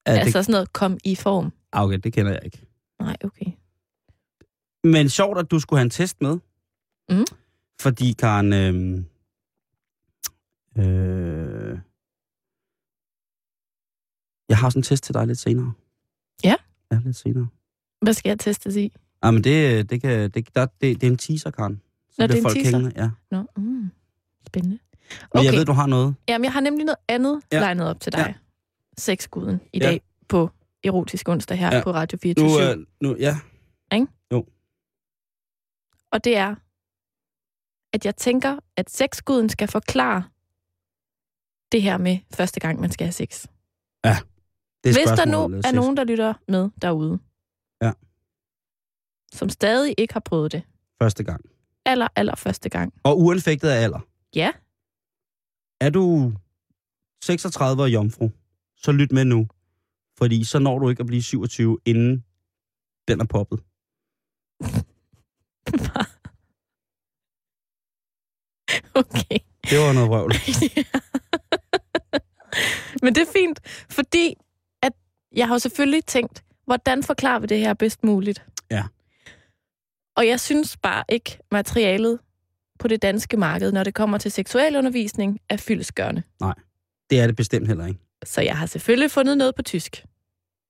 Ja, det, Altså sådan noget, kom i form. ah, okay, det kender jeg ikke. Nej, okay. Men sjovt, at du skulle have en test med. Mm. Fordi, Karen... Øh, øh, jeg har sådan en test til dig lidt senere. Ja? Ja, lidt senere. Hvad skal jeg testes i? Ah, men det, det, kan, det, der, det, det er en teaser, Karen. Nå, det er en folk teaser? hængende, Ja. Nå, mm, spændende. Men Okay, jeg ved, du har noget. Jamen, jeg har nemlig noget andet Ja. ja. legnet op til dig. Ja. Ja. Sexguden i Ja. dag på Erotisk onsdag her Ja. ja. på Radio 24 Nu, øh, nu, ja. Og det er, at jeg tænker, at sexguden skal forklare det her med første gang, man skal have sex. Det er Hvis der nu er nogen, der lytter med derude, Ja. som stadig ikke har prøvet det, Første gang. Aller, aller første gang. Og uanfægtet af alder. Ja, Er du 36 og jomfru, så lyt med nu. Fordi så når du ikke at blive 27, inden den er poppet. okay. Det var noget røvl. Men det er fint, fordi at jeg har selvfølgelig tænkt, hvordan forklarer vi det her bedst muligt? Ja. Og jeg synes bare ikke, materialet på det danske marked, når det kommer til seksualundervisning, er fyldesgørende. Det er det bestemt heller ikke. Så jeg har selvfølgelig fundet noget på tysk.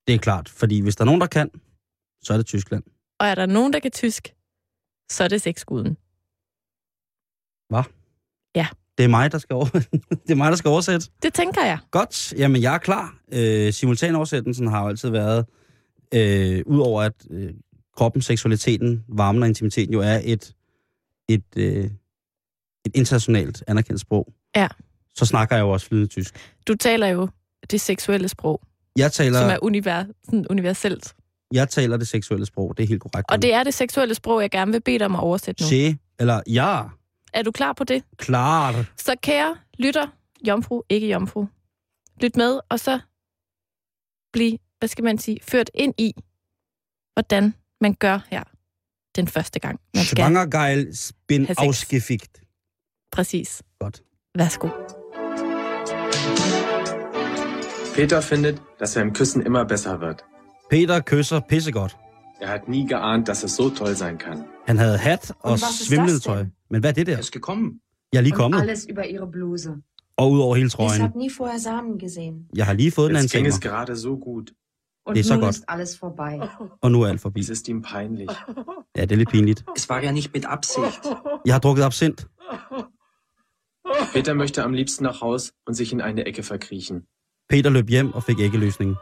Det er klart, fordi hvis der er nogen, der kan, så er det Tyskland. Og er der nogen, der kan tysk, så er det sexguden. Det er mig, der skal, over... det er mig, der skal oversætte. Det tænker jeg. Godt, jamen jeg er klar. Øh, simultanoversættelsen har jo altid været, øh, udover at øh, kroppen, seksualiteten, varmen og intimiteten jo er et, et, øh, et internationalt anerkendt sprog. Ja. Så snakker jeg jo også flydende tysk. Du taler jo det seksuelle sprog, Jeg taler, som er univers, sådan universelt. jeg taler det seksuelle sprog, det er helt korrekt. Og det er det seksuelle sprog, jeg gerne vil bede dig om at oversætte nu. Che, eller ja, Er du klar på det? klart. Så kære lytter, jomfru, ikke jomfru, lyt med, og så bliv, hvad skal man sige, ført ind i, hvordan man gør her den første gang. Man skal Schwangergeil bin ausgefickt. præcis. Godt. Værsgo. Peter findet, dass er im Küssen immer besser wird. Peter kysser pissegodt. Er hat nie geahnt, dass es so toll sein kann. Han havde hat og das denn? Men hvad er det der? Er ist gekommen. Jeg er lige Und kommet. alles über ihre Bluse. Og ud over hele Ich trøjen. habe nie vorher Samen gesehen. Jeg har lige fået den Jetzt anden ging es gerade so gut. Und ist nun Gott. ist alles vorbei. og nu er alt forbi. Es ist ihm peinlich. Ja, det er lidt pinligt. Es war ja nicht mit Absicht. Jeg har drukket absint. Peter möchte am liebsten nach Haus und sich in eine Ecke verkriechen. Peter løb hjem og fik æggeløsningen.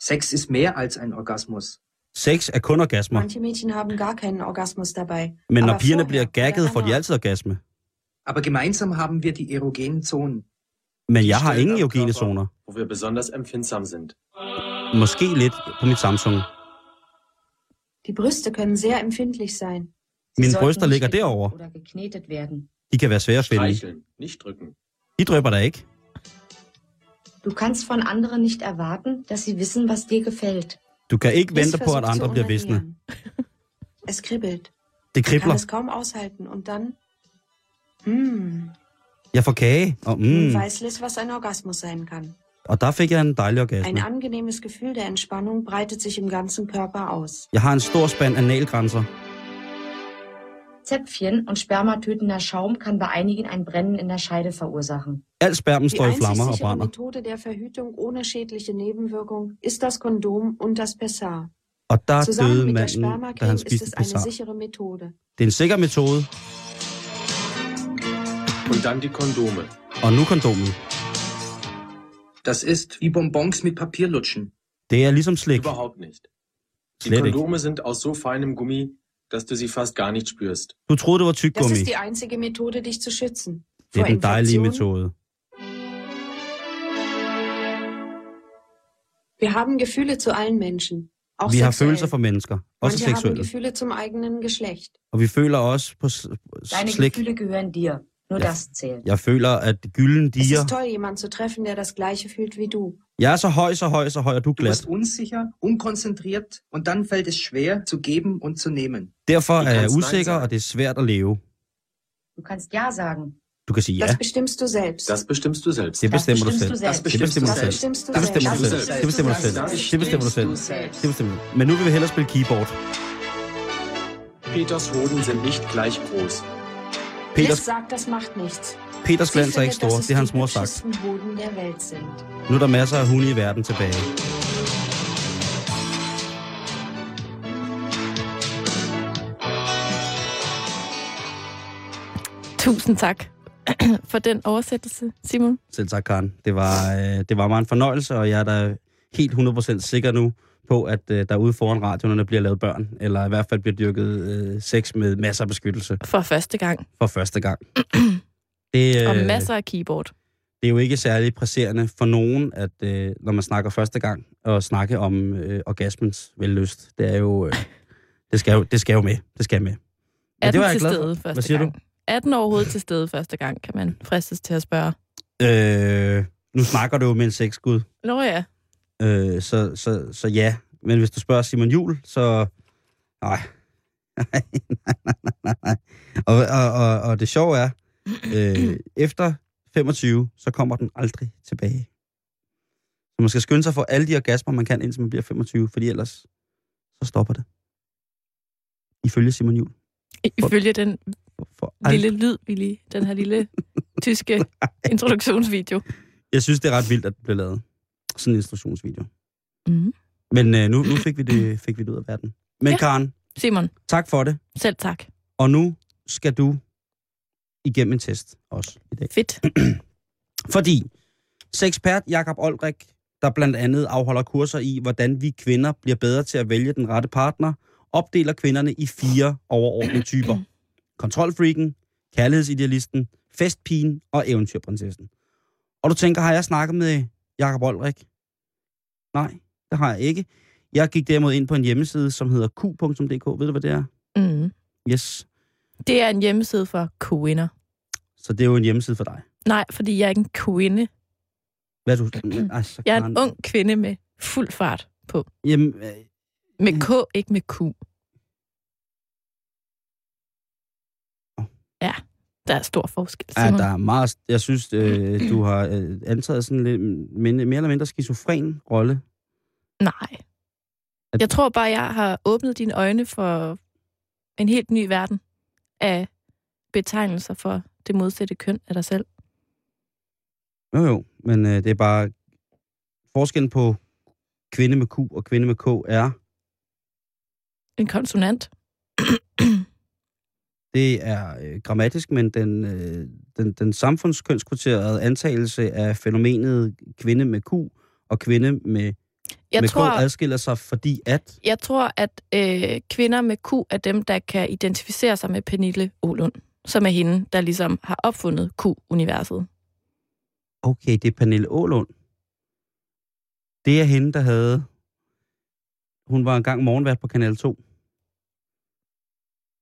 Sex ist mehr als ein Orgasmus. Sex er kun orgasmer, Manche Mädchen haben gar keinen Orgasmus dabei. men når Aber pigerne vorher, bliver gagget, får de altid orgasme. Aber gemeinsam haben wir die erogenen Zonen. Men jeg har ingen eugene zoner. Wo wir besonders empfindsam sind. Måske lidt på mit Samsung. Die Brüste können sehr empfindlich sein. Sie Mine bryster ligger derovre. Oder geknetet werden. De kan være svære at finde. Streicheln, nicht drücken. De drøber der ikke. Du kannst von anderen nicht erwarten, dass sie wissen, was dir gefällt. Du kan ikke vente på, at andre bliver visne. Es kribbelt. Det Ich kann kribler. es kaum aushalten. Und dann... Hm. Jeg får kage, og, Nun mm, weiß Liz, was ein Orgasmus sein kann. og der fik jeg en dejlig Ein orgasme. angenehmes Gefühl der Entspannung breitet sich im ganzen Körper aus. Jeg har en stor spand analgrænser. Zäpfchen und spermatötender Schaum kann bei einigen ein Brennen in der Scheide verursachen. Alt spermen Die står i einzig flammer og brænder. Methode der Verhütung ohne schädliche Nebenwirkung ist das Kondom und das Pessar. Og der Zusammen døde mit der manden, da Spermacreme han ist spiste es eine pessar. sichere Methode. Det er en sikker metode, Und dann die Kondome. og nu kondomen. Das ist wie Bonbons mit Papierlutschen. Det er ligesom slik. Überhaupt nicht. Die Slet ikke. Kondome sind aus so feinem Gummi, dass du sie fast gar nicht spürst. Du troede, det var Das ist die einzige Methode, dich zu schützen. Det er den dejlige metode. Wir haben Gefühle zu allen Menschen. Auch Vi har sexuell. følelser for mennesker, også Manche haben seksuelle. Gefühle zum eigenen Geschlecht. Og vi føler også på s- Deine slik. Gefühle gehören dir. Nur Ja. das zählt. Jeg føler, at gylden Es diger. ist toll, jemanden zu treffen, der das Gleiche fühlt wie du. Jeg er så høj, så høj, så høj, og du er Du glat. bist unsicher, unkonzentriert und dann fällt es schwer zu geben und zu nehmen. Derfor Du er jeg usikker, og det er svært at leve. Du kannst Ja sagen. Du kan sige ja. Das bestimmst du selbst. Das bestimmst du selbst. Det bestemmer du selv. du selv. Das Det bestemmer du das selv. bestimmst du Det bestemmer du selbst. selv. Det bestemmer du selv. Det bestemmer du selv. Det bestemmer du. Men nu vil vi hellere spille keyboard. Peters Hoden sind nicht gleich groß. Peters, sagt, das macht nichts. Peters glans er ikke stor. Det har hans mor sagt. Nu er der masser af hunde i verden tilbage. Tusind tak for den oversættelse, Simon. Selv tak, Karen. Det var, øh, det var meget en fornøjelse, og jeg er da helt 100% sikker nu på, at øh, der ude foran radioen, der bliver lavet børn, eller i hvert fald bliver dyrket øh, sex med masser af beskyttelse For første gang. for første gang. Det, Og øh, masser af keyboard. det er jo ikke særlig presserende for nogen, at øh, når man snakker første gang, at snakke om øh, orgasmens vellyst. Det er jo, øh, det, skal jo, det skal jo med. Det skal med. Men Er den var jeg til stede første Hvad siger gang? Er den overhovedet til stede første gang, kan man fristes til at spørge. du? Øh, nu snakker du jo med en sexgud, Nå ja, øh, så, så, så ja. Men hvis du spørger Simon Jul, så... Nej. nej, nej, nej, nej. Og, og, og, og det sjove er, øh, efter 25, så kommer den aldrig tilbage. Så man skal skynde sig for alle de orgasmer, man kan, indtil man bliver 25, fordi ellers så stopper det. Ifølge Simon Juhl. Ifølge den For, for lille lyd, vi lige, den her lille tyske introduktionsvideo. Jeg synes, det er ret vildt, at det blev lavet. Sådan en instruktionsvideo. Mm. Men øh, nu, nu fik, vi det, fik vi det ud af verden. Men Ja. Karen, Simon, tak for det. selv tak. Og nu skal du igennem en test også i dag. Fedt. Fordi sekspert Jakob Olrik, der blandt andet afholder kurser i, hvordan vi kvinder bliver bedre til at vælge den rette partner, opdeler kvinderne i fire overordnede typer. Kontrolfreaken, kærlighedsidealisten, festpigen og eventyrprinsessen. Og du tænker, har jeg snakket med Jakob Olrik? Nej, det har jeg ikke. Jeg gik derimod ind på en hjemmeside, som hedder q.dk. Ved du, hvad det er? Mm. Yes. Det er en hjemmeside for kvinder. Så det er jo en hjemmeside for dig. Nej, fordi jeg er ikke en kvinde. Hvad er du? Ej, så Jeg er en ung kvinde med fuld fart på. Jamen, øh, Med K, ikke med Q. Ja, der er stor forskel. Ja, der er meget... Jeg synes, øh, du har øh, antaget sådan lidt mere eller mindre skizofren rolle. Nej. At- Jeg tror bare, jeg har åbnet dine øjne for en helt ny verden af betegnelser for det modsatte køn af dig selv. Jo, jo, men øh, det er bare... Forskellen på kvinde med Q og kvinde med K er, En konsonant. det er øh, grammatisk, men den, øh, den, den samfundskønskvoterede antagelse af fænomenet kvinde med Q og kvinde med, Jeg med tror, K adskiller sig, fordi at... jeg tror, at øh, kvinder med Q er dem, der kan identificere sig med Pernille Olund, som er hende, der ligesom har opfundet Q-universet. Okay, det er Pernille Ålund. Det er hende, der havde... Hun var engang morgenvært på Kanal 2.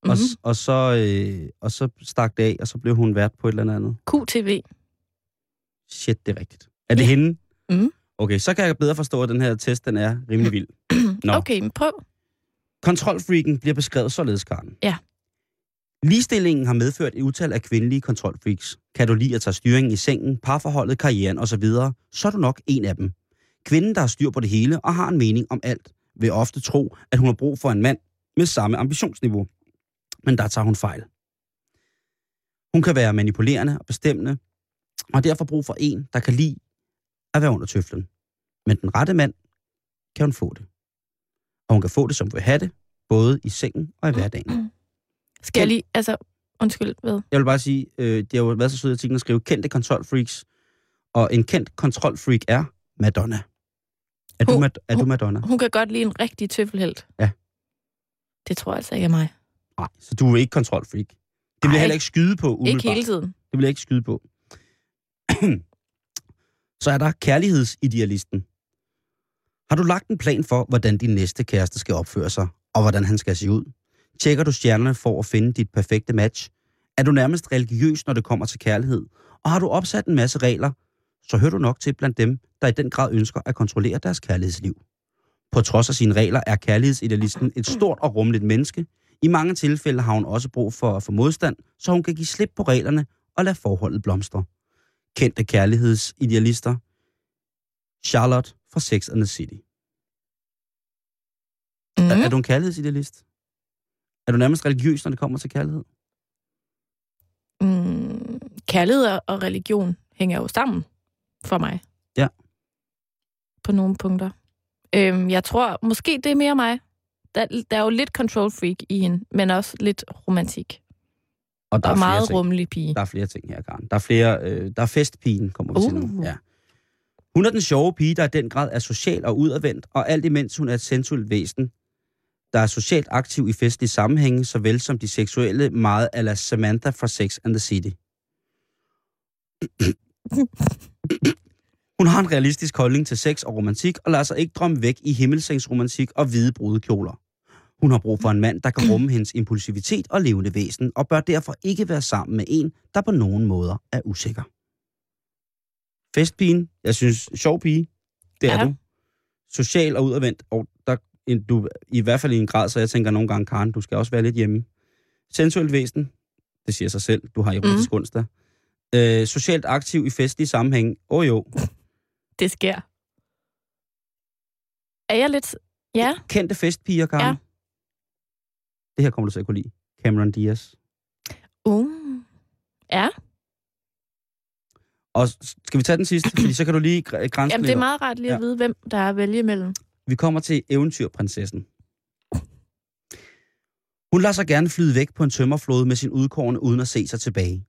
Mm-hmm. Og, og, så, øh, og så stak det af, og så blev hun vært på et eller andet. QTV. Shit, det er rigtigt. Er det Ja. hende? Mhm. Okay, så kan jeg bedre forstå, at den her test, den er rimelig vild. Nå. Okay, men prøv. Kontrolfreaken bliver beskrevet således, Karen. Ja. Ligestillingen har medført et utal af kvindelige kontrolfreaks. Kan du lide at tage styringen i sengen, parforholdet, karrieren osv., så er du nok en af dem. Kvinden, der har styr på det hele og har en mening om alt, vil ofte tro, at hun har brug for en mand med samme ambitionsniveau. Men der tager hun fejl. Hun kan være manipulerende og bestemmende, og har derfor brug for en, der kan lide at være under tøflen. Men den rette mand kan hun få det. Og hun kan få det, som hun vil have det, både i sengen og i hverdagen. Skal jeg lige, altså, undskyld, hvad? Jeg vil bare sige, øh, det har jo været så sødt at artiklen at skrive kendte kontrolfreaks, og en kendt kontrolfreak er Madonna. Er, du, Hun- Mad- er du hun- Madonna? Hun kan godt lide en rigtig tøffelhelt. Ja. Det tror jeg altså ikke er mig. Nej, så du er ikke kontrolfreak. Det vil jeg Ej. heller ikke skyde på umiddelbart. Ikke hele tiden. Det vil jeg ikke skyde på. så er der kærlighedsidealisten. Har du lagt en plan for, hvordan din næste kæreste skal opføre sig, og hvordan han skal se ud? Tjekker du stjernerne for at finde dit perfekte match? Er du nærmest religiøs, når det kommer til kærlighed? Og har du opsat en masse regler, så hører du nok til blandt dem, der i den grad ønsker at kontrollere deres kærlighedsliv. På trods af sine regler er kærlighedsidealisten et stort og rummeligt menneske. I mange tilfælde har hun også brug for at få modstand, så hun kan give slip på reglerne og lade forholdet blomstre. Kendte kærlighedsidealister. Charlotte fra Sex and the City. Mm. Er, er du en kærlighedsidealist? Er du nærmest religiøs, når det kommer til kærlighed? Mm, kærlighed og- og religion hænger jo sammen for mig. Ja. På nogle punkter. Øhm, jeg tror, måske det er mere mig. Der, der er jo lidt control freak i hende, men også lidt romantik. Og der og er flere meget ting. rummelig pige. Der er flere ting her, Karen. Der er flere, øh, der er festpigen, kommer vi til nu. Uh. Ja. Hun er den sjove pige, der i den grad er social og udadvendt, og alt imens hun er et sensuelt væsen, der er socialt aktiv i festlige sammenhænge, såvel som de seksuelle meget ala Samantha fra Sex and the City. Hun har en realistisk holdning til sex og romantik, og lader sig ikke drømme væk i himmelsengsromantik og hvide brudekjoler. Hun har brug for en mand, der kan rumme hendes impulsivitet og levende væsen, og bør derfor ikke være sammen med en, der på nogen måder er usikker. Festpigen, jeg synes, sjov pige, det er Ja. du. Social og udadvendt, og der, en, du, i hvert fald i en grad, så jeg tænker nogle gange, Karen, du skal også være lidt hjemme. Sensuelt væsen, det siger sig selv, du har erotisk mm. onsdag. Øh, socialt aktiv i festlige sammenhæng. Åh oh, jo. Det sker. Er jeg lidt... Ja, Kendte festpiger, Karen. Ja. Det her kommer du til at kunne lide. Cameron Diaz. uh. Ja, Og skal vi tage den sidste? Fordi så kan du lige gr- grænse Jamen, det er meget rart lige at Ja. vide, hvem der er at vælge imellem. Vi kommer til eventyrprinsessen. Hun lader sig gerne flyde væk på en tømmerflåde med sin udkårne uden at se sig tilbage.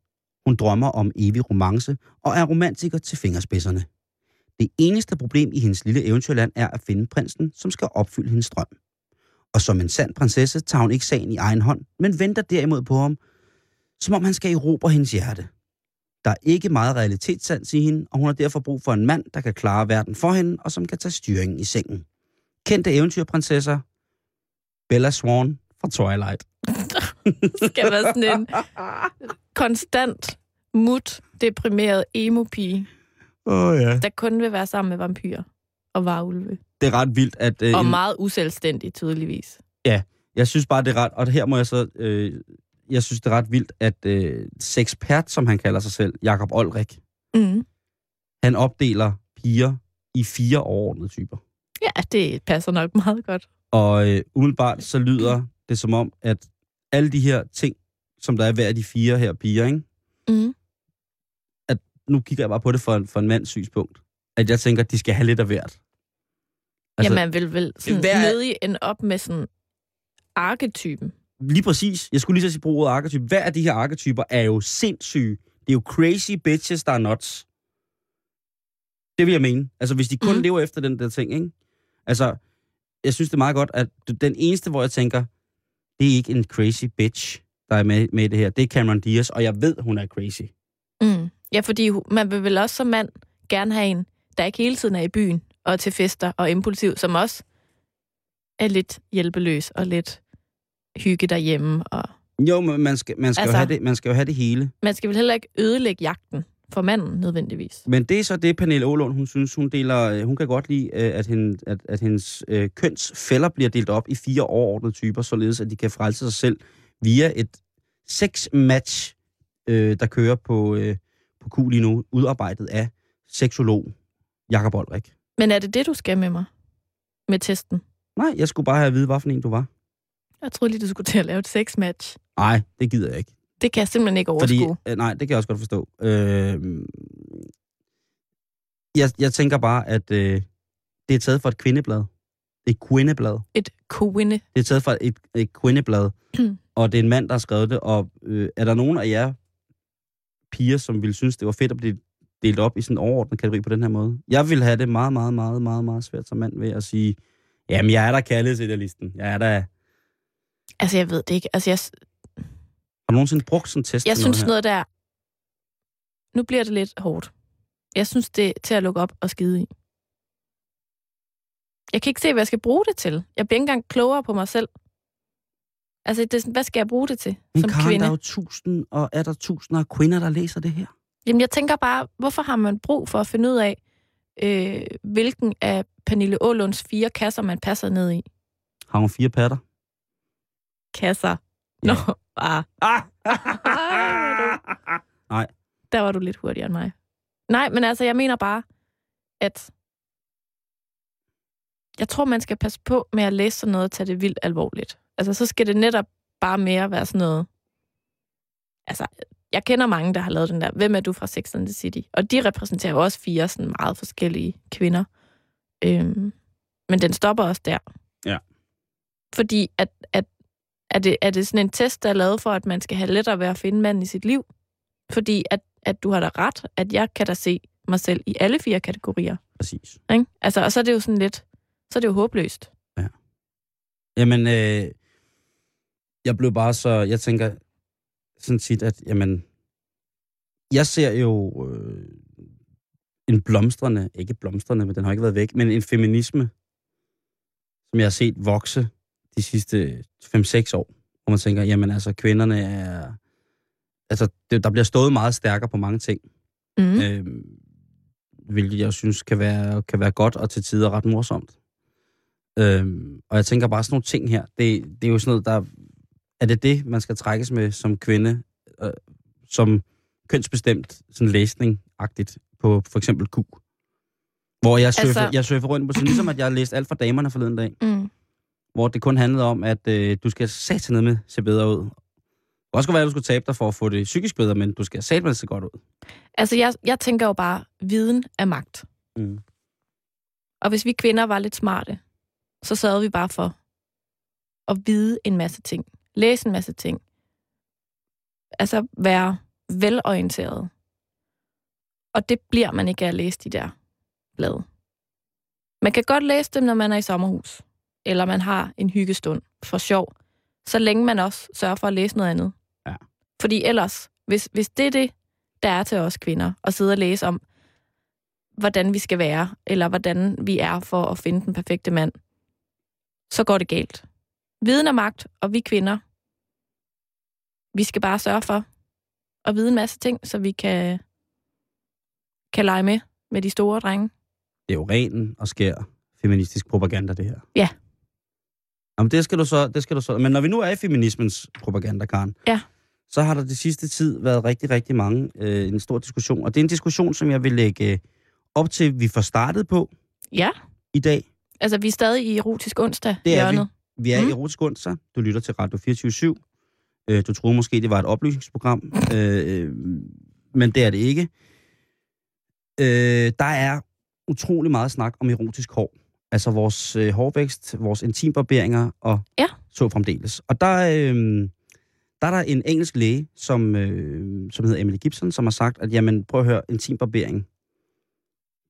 Hun drømmer om evig romance og er romantiker til fingerspidserne. Det eneste problem i hendes lille eventyrland er at finde prinsen, som skal opfylde hendes drøm. Og som en sand prinsesse tager hun ikke sagen i egen hånd, men venter derimod på ham, som om han skal erobre hendes hjerte. Der er ikke meget realitetssans i hende, og hun har derfor brug for en mand, der kan klare verden for hende, og som kan tage styringen i sengen. Kendte eventyrprinsesser, Bella Swan fra Twilight. Skal være sådan en konstant, mut, deprimeret emo-pige, Åh oh, ja. der kun vil være sammen med vampyrer og varulve. Det er ret vildt, at... Øh, Og en- meget uselvstændig, tydeligvis. Jeg synes bare, det er ret... Og her må jeg så... Øh, jeg synes, det er ret vildt, at øh, sexpert, som han kalder sig selv, Jakob Olrik, Mm. han opdeler piger i fire overordnede typer. Ja, det passer nok meget godt. Og øh, umiddelbart så lyder det som om, at alle de her ting, som der er hver af de fire her piger, ikke? Mm. nu kigger jeg bare på det for, en- for en mands synspunkt, at jeg tænker, at de skal have lidt af hvert. Altså, ja, man vil vel sådan Hvad er- nødig op med sådan arketypen. Lige præcis. Jeg skulle lige så sige bruge ordet arketype. Hver af de her arketyper er jo sindssyge. Det er jo crazy bitches, der er nuts. Det vil jeg mene. Altså, hvis de kun mm. lever efter den der ting, ikke? Altså, jeg synes, det er meget godt, at den eneste, hvor jeg tænker, det er ikke en crazy bitch, der er med, med det her. Det er Cameron Diaz, og jeg ved, hun er crazy. Mm. Ja, fordi man vil vel også som mand gerne have en, der ikke hele tiden er i byen og til fester og impulsiv, som også er lidt hjælpeløs og lidt hygge derhjemme. Og Jo, men man skal, man skal, altså, Altså- jo, have det, man skal jo have det hele. man skal vel heller ikke ødelægge jagten for manden nødvendigvis. Men det er så det, Pernille Ålund, hun synes, hun deler, øh, hun kan godt lide, øh, at, hende, at, at hendes øh, kønsfælder bliver delt op i fire overordnede typer, således at de kan frelse sig selv via et sex-match, øh, der kører på, øh, på Q lige nu, udarbejdet af seksolog Jakob Olrik. Men er det det, du skal med mig? Med testen? Nej, jeg skulle bare have at vide, hvilken en du var. Jeg troede lige, du skulle til at lave et sexmatch. Nej, det gider jeg ikke. Det kan jeg simpelthen ikke overskue. Fordi, øh, nej, det kan jeg også godt forstå. Øh, jeg, jeg tænker bare, at øh, det er taget fra et kvindeblad. Et kvindeblad. Et kvinde. Det er taget fra et, et kvindeblad, og det er en mand, der har skrevet det. Og øh, er der nogen af jer piger, som ville synes, det var fedt at blive delt op i sådan en overordnet kategori på den her måde? Jeg vil have det meget, meget, meget, meget, meget svært som mand ved at sige, jamen, jeg er der kærlighedsidealisten. Jeg er der... Altså, jeg ved det ikke. Altså, jeg, Har du nogensinde brugt sådan en test? jeg synes her? noget der... Nu bliver det lidt hårdt. Jeg synes, det er til at lukke op og skide i. Jeg kan ikke se, hvad jeg skal bruge det til. Jeg bliver ikke engang klogere på mig selv. Altså, det, er sådan, hvad skal jeg bruge det til Men som Karen, kvinde? der er jo tusind, og er der tusinder af kvinder, der læser det her? Jamen, jeg tænker bare, hvorfor har man brug for at finde ud af, øh, hvilken af Pernille Ålunds fire kasser, man passer ned i? Har hun fire patter? Kasser. Ja. Nå, bare. Ah! Nej. Der var du lidt hurtigere end mig. Nej, men altså, jeg mener bare, at jeg tror, man skal passe på med at læse sådan noget og tage det vildt alvorligt. Altså, så skal det netop bare mere være sådan noget... Altså, jeg kender mange, der har lavet den der, hvem er du fra Sex and the City? Og de repræsenterer jo også fire sådan meget forskellige kvinder. Øhm, men den stopper også der. Ja. Fordi at, at, er, det, er det sådan en test, der er lavet for, at man skal have lettere ved at finde manden i sit liv? Fordi at, at du har da ret, at jeg kan da se mig selv i alle fire kategorier. Præcis. Ikke? Altså, og så er det jo sådan lidt, så er det jo håbløst. Jamen, øh, jeg blev bare så... Jeg tænker sådan tit, at jamen, jeg ser jo øh, en blomstrende, ikke blomstrende, men den har ikke været væk, men en feminisme, som jeg har set vokse de sidste 5-6 år, hvor man tænker, jamen altså, kvinderne er... Altså, det, der bliver stået meget stærkere på mange ting, Mm. øh, hvilket jeg synes kan være, kan være godt og til tider ret morsomt. Øhm, og jeg tænker bare sådan nogle ting her, det, det er jo sådan noget, der... Er det det, man skal trækkes med som kvinde, øh, som kønsbestemt sådan læsning-agtigt på for eksempel Q. Hvor jeg surfer, Altså- jeg surfer rundt på sådan ligesom, at jeg har læst alt for damerne forleden dag. Mm. Hvor det kun handlede om, at øh, du skal sætte ned med se bedre ud. Det kan også godt være, at du skulle tabe dig for at få det psykisk bedre, men du skal sætte med se godt ud. Altså, jeg, jeg tænker jo bare, viden er magt. Mm. Og hvis vi kvinder var lidt smarte, så sørgede vi bare for at vide en masse ting. Læse en masse ting. Altså være velorienteret. Og det bliver man ikke af at læse de der blade. Man kan godt læse dem, når man er i sommerhus. Eller man har en hyggestund for sjov. Så længe man også sørger for at læse noget andet. Ja. Fordi ellers, hvis, hvis det er det, der er til os kvinder, at sidde og læse om, hvordan vi skal være, eller hvordan vi er for at finde den perfekte mand, så går det galt. Viden er magt, og vi kvinder, vi skal bare sørge for at vide en masse ting, så vi kan, kan lege med med de store drenge. Det er jo ren og skær feministisk propaganda, det her. Ja. Jamen, det skal du så, det skal du så. Men når vi nu er i feminismens propaganda, Karen, Ja. så har der det sidste tid været rigtig, rigtig mange, øh, en stor diskussion. Og det er en diskussion, som jeg vil lægge øh, op til, vi får startet på Ja, i dag. altså vi er stadig i erotisk onsdag Det er hjørnet. Vi er mm. I Erotisk Onsdag. Du lytter til Radio 24 øh, Du troede måske, det var et oplysningsprogram, øh, men det er det ikke. Øh, der er utrolig meget snak om erotisk hår. Altså vores øh, hårvækst, vores intimbarberinger og Ja. så fremdeles. Og der, øh, der er der en engelsk læge, som, øh, som hedder Emily Gibson, som har sagt, at jamen, prøv at høre, intimbarbering.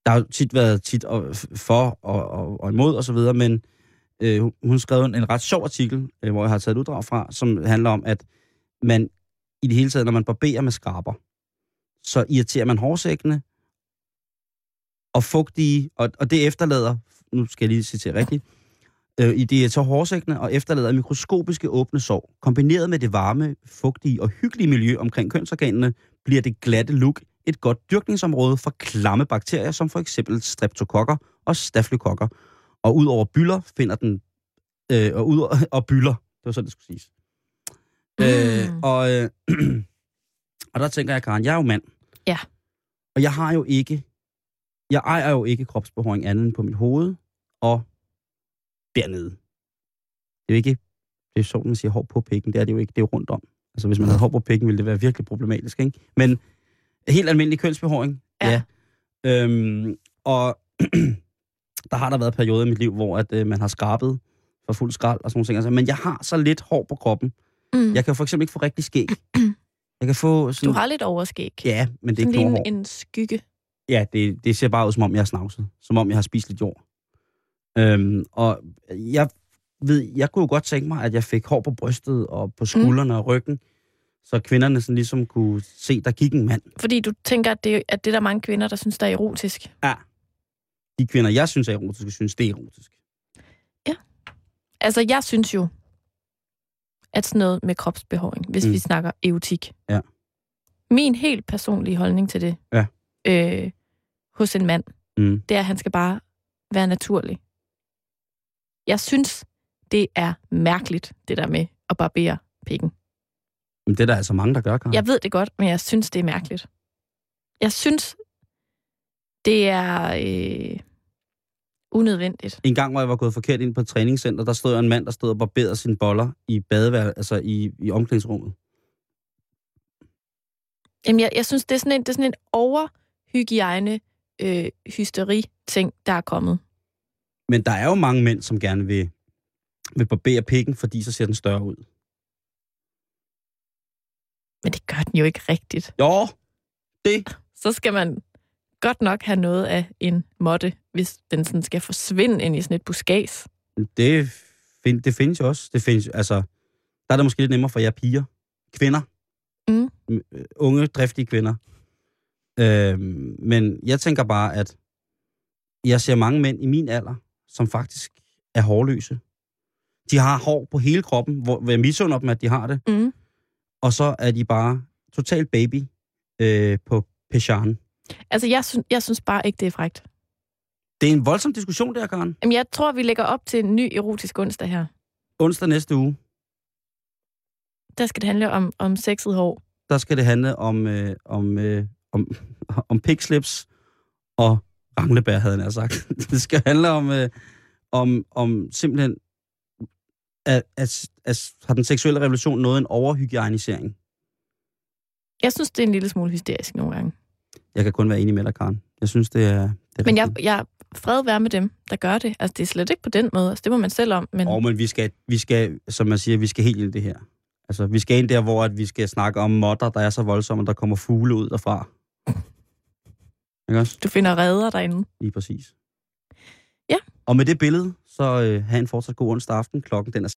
Der har jo tit været tit og, for og, og, og imod og så videre, men øh, hun- skrev en, en ret sjov artikel, øh, hvor jeg har taget et uddrag fra, som handler om, at man i det hele taget, når man barberer med skraber, så irriterer man hårsækkene og fugtige, og, og det efterlader, nu skal jeg lige citere rigtigt, øh, i det tager hårsækkene og efterlader mikroskopiske åbne sår. Kombineret med det varme, fugtige og hyggelige miljø omkring kønsorganerne, bliver det glatte look et godt dyrkningsområde for klamme bakterier, som for eksempel streptokokker og stafylokokker. Og ud over byller finder den... Øh, og, ud og byller, det var sådan, det skulle siges. Mm. Øh, og, øh, og der tænker jeg, Karen, jeg er jo mand. Ja. Og jeg har jo ikke... Jeg ejer jo ikke kropsbehåring andet end på mit hoved og dernede. Det er jo ikke... Det er jo sådan, man siger hår på pikken. Det er det jo ikke. Det er jo rundt om. Altså, hvis man havde hår på pikken, ville det være virkelig problematisk, ikke? Men helt almindelig kønsbehåring, Ja. ja. Øhm, og der har der været perioder i mit liv, hvor at, øh, man har skrabet for fuld skrald og sådan nogle ting. Altså, men jeg har så lidt hår på kroppen. Mm. Jeg kan for eksempel ikke få rigtig skæg. Jeg kan få sådan... Du har lidt overskæg. Ja, men det er Sådan ikke lige en, en skygge. Ja, det, det ser bare ud, som om jeg er snavset. Som om jeg har spist lidt jord. Øhm, og jeg ved, jeg kunne jo godt tænke mig, at jeg fik hår på brystet og på skuldrene mm. og ryggen, så kvinderne sådan ligesom kunne se, der gik en mand. Fordi du tænker, at det, at det er der mange kvinder, der synes, der er erotisk. Ja. De kvinder, jeg synes er erotiske, synes det er erotisk. Altså, jeg synes jo, at sådan noget med kropsbehåring, hvis. Mm. vi snakker erotik. Ja. Min helt personlige holdning til det, Ja. øh, hos en mand, Mm. det er, at han skal bare være naturlig. Jeg synes, det er mærkeligt, det der med at barbere pikken. Men det er der altså mange, der gør, Karen. Jeg ved det godt, men jeg synes, det er mærkeligt. Jeg synes, det er øh, unødvendigt. En gang, hvor jeg var gået forkert ind på et træningscenter, der stod en mand, der stod og barberede sine boller i badevær, altså i, i omklædningsrummet. Jamen, jeg, jeg synes, det er sådan en, det er sådan en overhygiejne øh, hysteri-ting, der er kommet. Men der er jo mange mænd, som gerne vil, vil barbere pikken, fordi så ser den større ud. Men det gør den jo ikke rigtigt. Jo, det. Så skal man godt nok have noget af en måtte, hvis den sådan skal forsvinde ind i sådan et buskads. Det, find, det findes jo også. Det findes, altså, der er det måske lidt nemmere for jer piger. Kvinder. Mm. Øh, Unge, driftige kvinder. Øhm, men jeg tænker bare, at jeg ser mange mænd i min alder, som faktisk er hårløse. De har hår på hele kroppen, hvor, jeg misunder dem, at de har det. Mm. Og så er de bare totalt baby øh, på Pechan. Altså, jeg, synes, jeg synes bare ikke, det er frægt. Det er en voldsom diskussion der, Karen. Jamen, jeg tror, vi lægger op til en ny erotisk onsdag her. Onsdag næste uge. Der skal det handle om, om sexet hår. der skal det handle om, øh, om, øh, om, om pigslips og ranglebær, havde jeg sagt. Det skal handle om, øh, om, om simpelthen, at, at, at har den seksuelle revolution nået en overhygienisering? Jeg synes, det er en lille smule hysterisk nogle gange. Jeg kan kun være enig med dig, Karen. Jeg synes, det er... Det er Men jeg, jeg fred være med dem, der gør det. Altså, det er slet ikke på den måde. Altså, det må man selv om. Men Og men vi skal, vi skal, som man siger, vi skal helt ind i det her. Altså, vi skal ind der, hvor at vi skal snakke om modder, der er så voldsomme, at der kommer fugle ud derfra. Ikke også? du finder redder derinde. Lige præcis. Ja. Og med det billede, så øh, have en fortsat god onsdag aften. Klokken den er